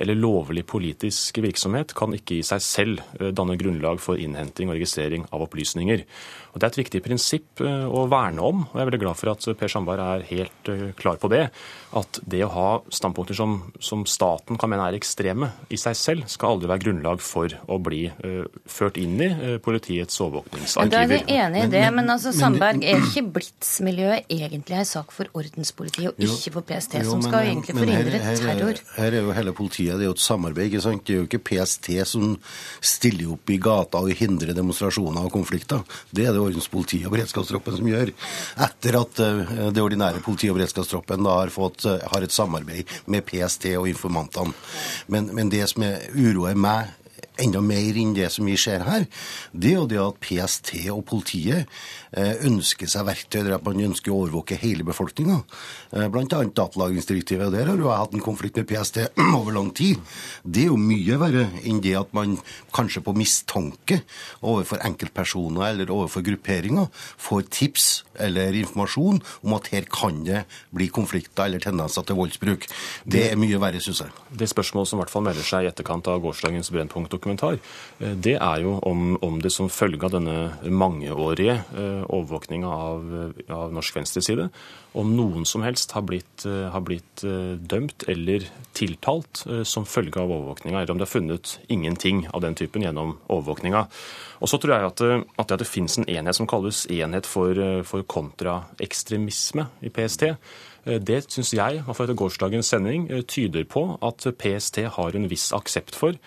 eller lovlig politisk virksomhet kan ikke i seg selv eh, danne grunnlag for innhenting og registrering av opplysninger. Og Det er et viktig prinsipp eh, å verne om, og jeg er veldig glad for at Per Sandberg er helt eh, klar på det. At det å ha standpunkter som, som staten kan mene er ekstreme i seg selv, skal aldri være grunnlag for å bli uh, ført inn i uh, politiets overvåkningsarkiver. Da er vi enig i det, men, men altså Sandberg, er ikke Blitz-miljøet egentlig en sak for ordenspolitiet, og ikke for PST, jo, som skal men, egentlig forhindre terror? Her, her er jo hele politiet politiet. Det er jo et samarbeid. ikke sant? Det er jo ikke PST som stiller opp i gata og hindrer demonstrasjoner og konflikter. Det er det ordenspolitiet og beredskapstroppen som gjør. Etter at eh, det ordinære politiet og beredskapstroppen da har, fått, eh, har et samarbeid med PST og informantene. Men, men det som uroer meg enda mer enn det som vi ser her, det er jo det at PST og politiet ønsker seg verktøy der man ønsker å overvåke hele befolkninga. Eh, Bl.a. datalagringsdirektivet. Der har jo jeg hatt en konflikt med PST over lang tid. Det er jo mye verre enn det at man kanskje på mistanke overfor enkeltpersoner eller overfor grupperinger får tips eller informasjon om at her kan det bli konflikter eller tendenser til voldsbruk. Det er mye verre, syns jeg. Det spørsmålet som i hvert fall melder seg i etterkant av gårsdagens Brennpunkt-dokumentar, eh, det er jo om, om det som følge av denne mangeårige overvåkninga av, av, norsk venstreside, om noen som helst har blitt, eh, har blitt eh, dømt eller tiltalt eh, som følge av overvåkninga, eller om det har funnet ingenting av den typen gjennom overvåkninga. Og så tror jeg at, at det, det finnes en enhet som kalles enhet for, for kontraekstremisme i PST. Det syns jeg, i hvert fall etter gårsdagens sending, tyder på at PST har en viss aksept for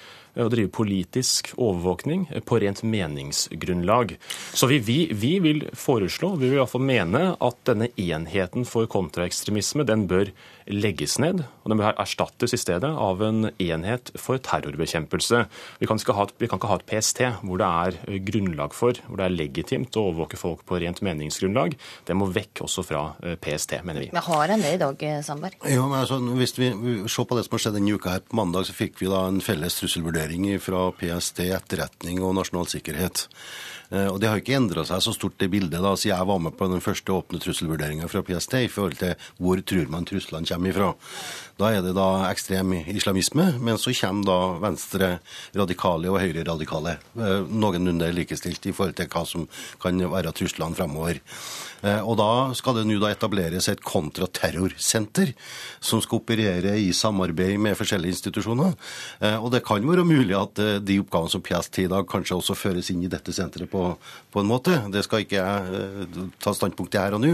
å drive politisk overvåkning på rent meningsgrunnlag. Så vi, vi, vi vil foreslå, vi vil iallfall mene, at denne enheten for kontraekstremisme den bør legges ned. og Den bør erstattes i stedet av en enhet for terrorbekjempelse. Vi kan, ha, vi kan ikke ha et PST hvor det er grunnlag for, hvor det er legitimt å overvåke folk på rent meningsgrunnlag. Det må vekk også fra eh, PST, mener vi. Men har en det i dag, eh, Sandberg? Jo, men altså, hvis vi ser på det som har skjedd denne uka her, På mandag så fikk vi da en felles trusselvurdering fra PST, etterretning og nasjonal sikkerhet. Eh, og Det har ikke endra seg så stort det bildet da, så jeg var med på den første åpne trusselvurderinga fra PST i forhold til hvor tror man truslene kommer ifra. Da er det da ekstrem islamisme, men så kommer da venstre radikale og høyre radikale eh, noenlunde likestilt i forhold til hva som kan være truslene fremover. Eh, og da skal det nå da etableres et kontraterrorsenter som skal operere i samarbeid med forskjellige institusjoner. Eh, og det kan være mulig at de oppgavene som PST i dag kanskje også føres inn i dette senteret på, på en måte. Det skal ikke jeg ta standpunkt til her og nå.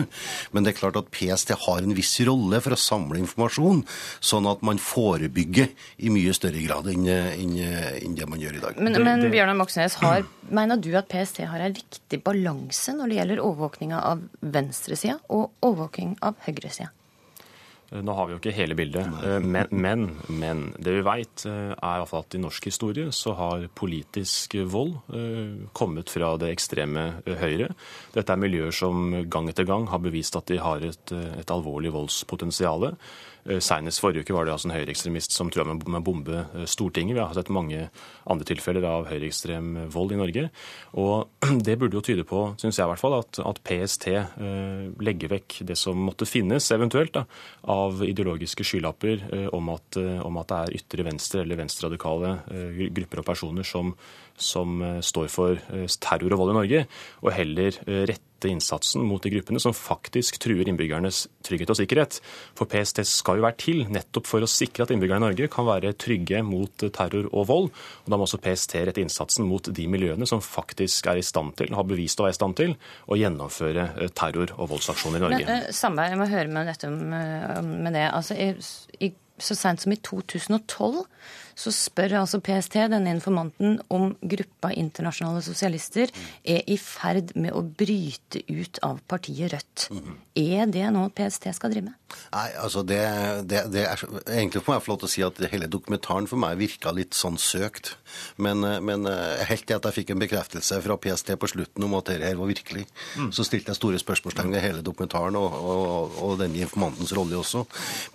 Men det er klart at PST har en viss rolle for å samle informasjon, sånn at man forebygger i mye større grad enn, enn, enn det man gjør i dag. Men, men Bjørnar Moxnes, har, mener du at PST har en riktig balanse når det gjelder overvåkninga av venstresida og overvåking av høyresida? Nå har vi jo ikke hele bildet, men, men, men det vi veit, er iallfall at i norsk historie så har politisk vold kommet fra det ekstreme høyre. Dette er miljøer som gang etter gang har bevist at de har et, et alvorlig voldspotensial. Eh, Senest forrige uke var det altså en høyreekstremist som trua med å bombe eh, Stortinget. Vi har sett mange andre tilfeller av høyreekstrem vold i Norge. Og det burde jo tyde på, syns jeg i hvert fall, at, at PST eh, legger vekk det som måtte finnes eventuelt da, av ideologiske skylapper eh, om, at, eh, om, at, det er ytre venstre eller venstreradikale eh, grupper og personer som, som står for terror og vold i Norge, og heller rette innsatsen mot de gruppene som faktisk truer innbyggernes trygghet og sikkerhet. For PST skal jo være til nettopp for å sikre at innbyggerne i Norge kan være trygge mot terror og vold. Og Da må også PST rette innsatsen mot de miljøene som faktisk er i stand til, har bevist å være i stand til, å gjennomføre eh, terror- og voldsaksjoner i Norge. Men, uh, Sandberg, jeg må høre med dette med det. Altså, i, i, så sent som i 2012 så spør altså PST denne informanten om gruppa internasjonale sosialister er i ferd med å bryte ut av partiet Rødt. Mm. Er det noe PST skal drive med? Nei, altså det, det, det er, Egentlig for meg flott å si at hele dokumentaren for meg virka litt sånn søkt. Men, men helt til at jeg fikk en bekreftelse fra PST på slutten om at dette her var virkelig, mm. så stilte jeg store spørsmålstegn ved hele dokumentaren og, og, og denne informantens rolle også.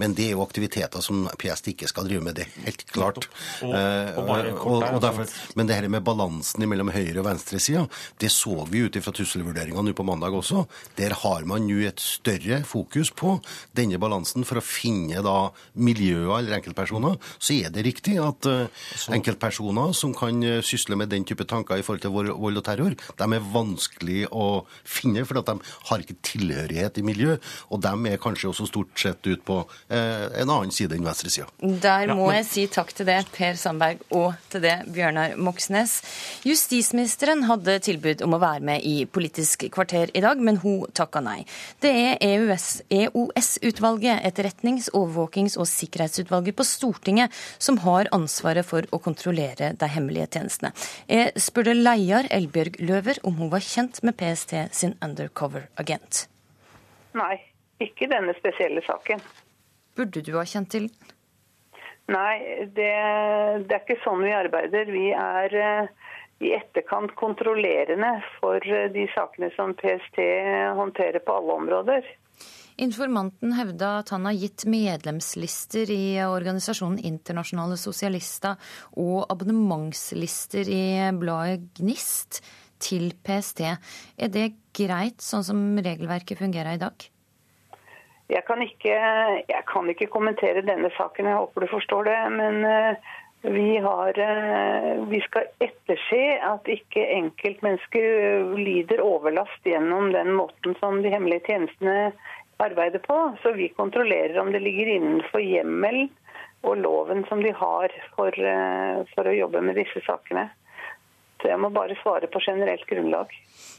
Men det er jo aktiviteter som PST ikke skal drive med, det er helt klart. Og, og bare eh, kort der, derfor, men det her med balansen mellom høyre- og venstresida, det så vi ut fra trusselvurderinga nå på mandag også. Der har man nå et større fokus på denne balansen for å finne da miljøer eller enkeltpersoner. Så er det riktig at uh, enkeltpersoner som kan uh, sysle med den type tanker i forhold til vold og terror, de er vanskelig å finne, for de har ikke tilhørighet i miljø. Og de er kanskje også stort sett ut på uh, en annen side enn venstresida. Der må jeg si takk til det, Per Sandberg, og til det, Bjørnar Moxnes. Justisministeren hadde tilbud om å være med i Politisk kvarter i dag, men hun takka nei. Det er EOS-utvalget, e etterretnings-, overvåkings- og sikkerhetsutvalget på Stortinget, som har ansvaret for å kontrollere de hemmelige tjenestene. Jeg spurte leder Elbjørg Løver om hun var kjent med PST sin undercover-agent. Nei, ikke denne spesielle saken. Burde du ha kjent til den? Nei, det, det, er ikke sånn vi arbeider. Vi er uh, i etterkant kontrollerende for uh, de sakene som PST håndterer på alle områder. Informanten hevda at han har gitt medlemslister i organisasjonen Internasjonale Sosialister og abonnementslister i bladet Gnist til PST. Er det greit, sånn som regelverket fungerer i dag? Jeg kan, ikke, jeg kan ikke kommentere denne saken, jeg håper du forstår det. Men eh, vi, har, eh, vi skal etterse at ikke enkeltmennesker lider overlast gjennom den måten som de hemmelige tjenestene arbeider på. Så vi kontrollerer om det ligger innenfor hjemmel og loven som de har for, eh, for å jobbe med disse sakene. Så jeg må bare svare på generelt grunnlag.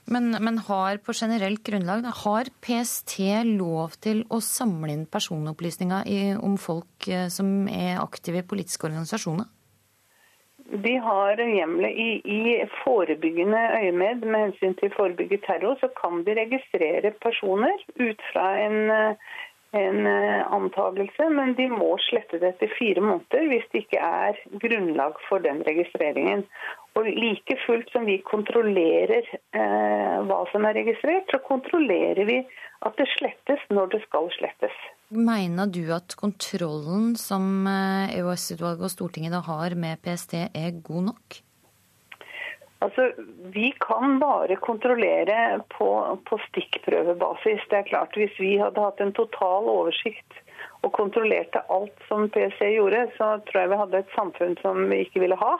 Men, men har på generelt grunnlag, har PST lov til å samle inn personopplysninger i, om folk eh, som er aktive i politiske organisasjoner? De har hjemlet i, i, forebyggende øyemed med hensyn til forebygge terror. Så kan de registrere personer ut fra en, en eh, antagelse, men de må slette det etter fire måneder hvis det ikke er grunnlag for den registreringen. Og like fullt som vi kontrollerer eh, hva som er registrert, så kontrollerer vi at det slettes når det skal slettes. Mener du at kontrollen som EOS-utvalget og Stortinget da har med PST er god nok? Altså, Vi kan bare kontrollere på, på stikkprøvebasis. Det er klart Hvis vi hadde hatt en total oversikt og kontrollerte alt som PST gjorde, så tror jeg vi hadde et samfunn som vi ikke ville ha.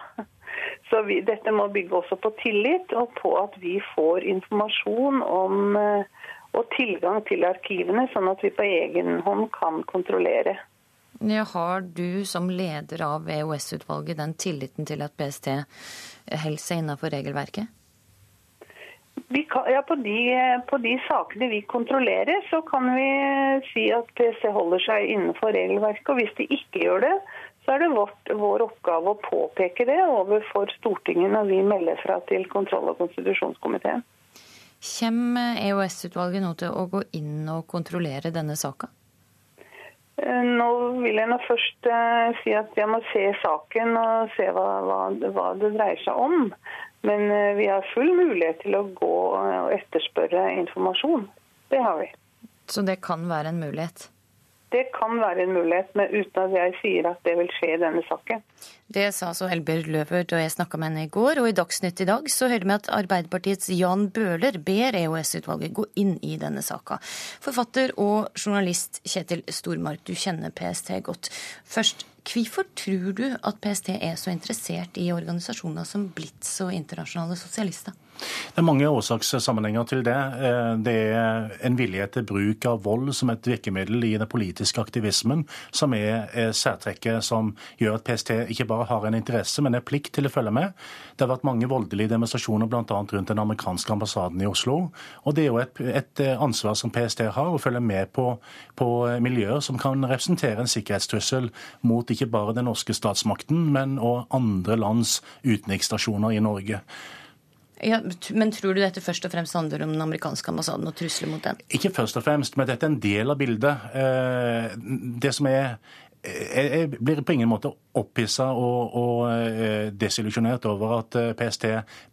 Så vi, Dette må bygge også på tillit og på at vi får informasjon om eh, og tilgang til arkivene, sånn at vi på egen hånd kan kontrollere. Ja, har du som leder av EOS-utvalget den tilliten til at PST holder seg innenfor regelverket? Kan, ja, på de, på de, sakene vi kontrollerer, så kan vi si at PST holder seg innenfor regelverket. Og hvis de ikke gjør det, så er det vårt, vår oppgave å påpeke det overfor Stortinget når vi melder fra til kontroll- og konstitusjonskomiteen. Kommer EOS-utvalget nå til å gå inn og kontrollere denne saka? Eh, nå vil jeg nå først uh, si at jeg må se saken og se hva, hva, hva det dreier seg om. Men uh, vi har full mulighet til å gå og etterspørre informasjon. Det har vi. Så det kan være en mulighet? Det kan være en mulighet, men uten at jeg sier at det vil skje i denne saken. Det sa altså Elbjørg Løver da jeg snakka med henne i går, og i Dagsnytt i dag så hører vi at Arbeiderpartiets Jan Bøhler ber EOS-utvalget gå inn i denne saka. Forfatter og journalist Kjetil Stormark, du kjenner PST godt. Først, hvorfor tror du at PST er så interessert i organisasjoner som Blitz og internasjonale sosialister? Det er mange årsakssammenhenger til det. Eh, det er en vilje til bruk av vold som et virkemiddel i den politiske aktivismen, som er særtrekket som gjør at PST ikke bare har en interesse, men en plikt til å følge med. Det har vært mange voldelige demonstrasjoner bl.a. rundt den amerikanske ambassaden i Oslo. Og det er jo et, et ansvar som PST har, å følge med på, på miljøer som kan representere en sikkerhetstrussel mot ikke bare den norske statsmakten, men og andre lands utenriksstasjoner i Norge. Ja, men tror du dette først og fremst handler om den amerikanske ambassaden og trusler mot den? Ikke først og fremst, men dette er en del av bildet. Eh, det som er jeg blir på ingen måte opphissa og, og eh, desillusjonert over at eh, PST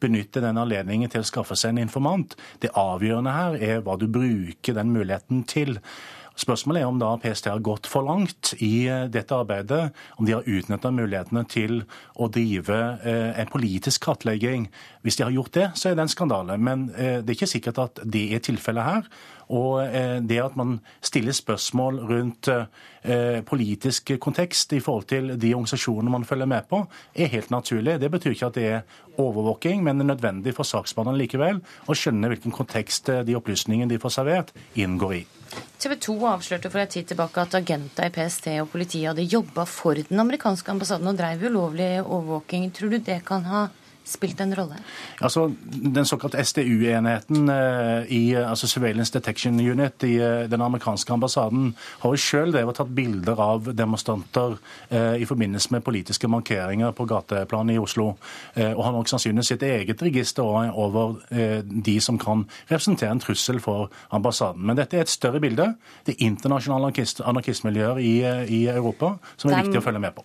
benytter den anledningen til å skaffe seg en informant. Det avgjørende her er hva du bruker den muligheten til. Spørsmålet er om da PST har gått for langt i eh, dette arbeidet. Om de har utnytta mulighetene til å drive eh, en politisk kartlegging. Hvis de har gjort det, så er det en skandale. Men eh, det er ikke sikkert at det er tilfellet her. Og det at man stiller spørsmål rundt politisk kontekst i forhold til de organisasjonene man følger med på, er helt naturlig. Det betyr ikke at det er overvåking, men det er nødvendig for saksbehandleren likevel å skjønne hvilken kontekst de opplysningene de får servert, inngår i. TV 2 avslørte for en tid tilbake at agenter i PST og politiet hadde jobba for den amerikanske ambassaden og dreiv ulovlig overvåking. Tror du det kan ha spilt en rolle? Altså, Den såkalte SDU-enheten eh, i altså Surveillance Detection Unit i eh, den amerikanske ambassaden har jo sjøl tatt bilder av demonstranter eh, i forbindelse med politiske markeringer på gateplan i Oslo. Og har nok sannsynligvis sitt eget register over de som kan representere en trussel for ambassaden. Men dette er et større bilde. Det er internasjonale anarkistmiljøer i, i Europa som er viktig å følge med på.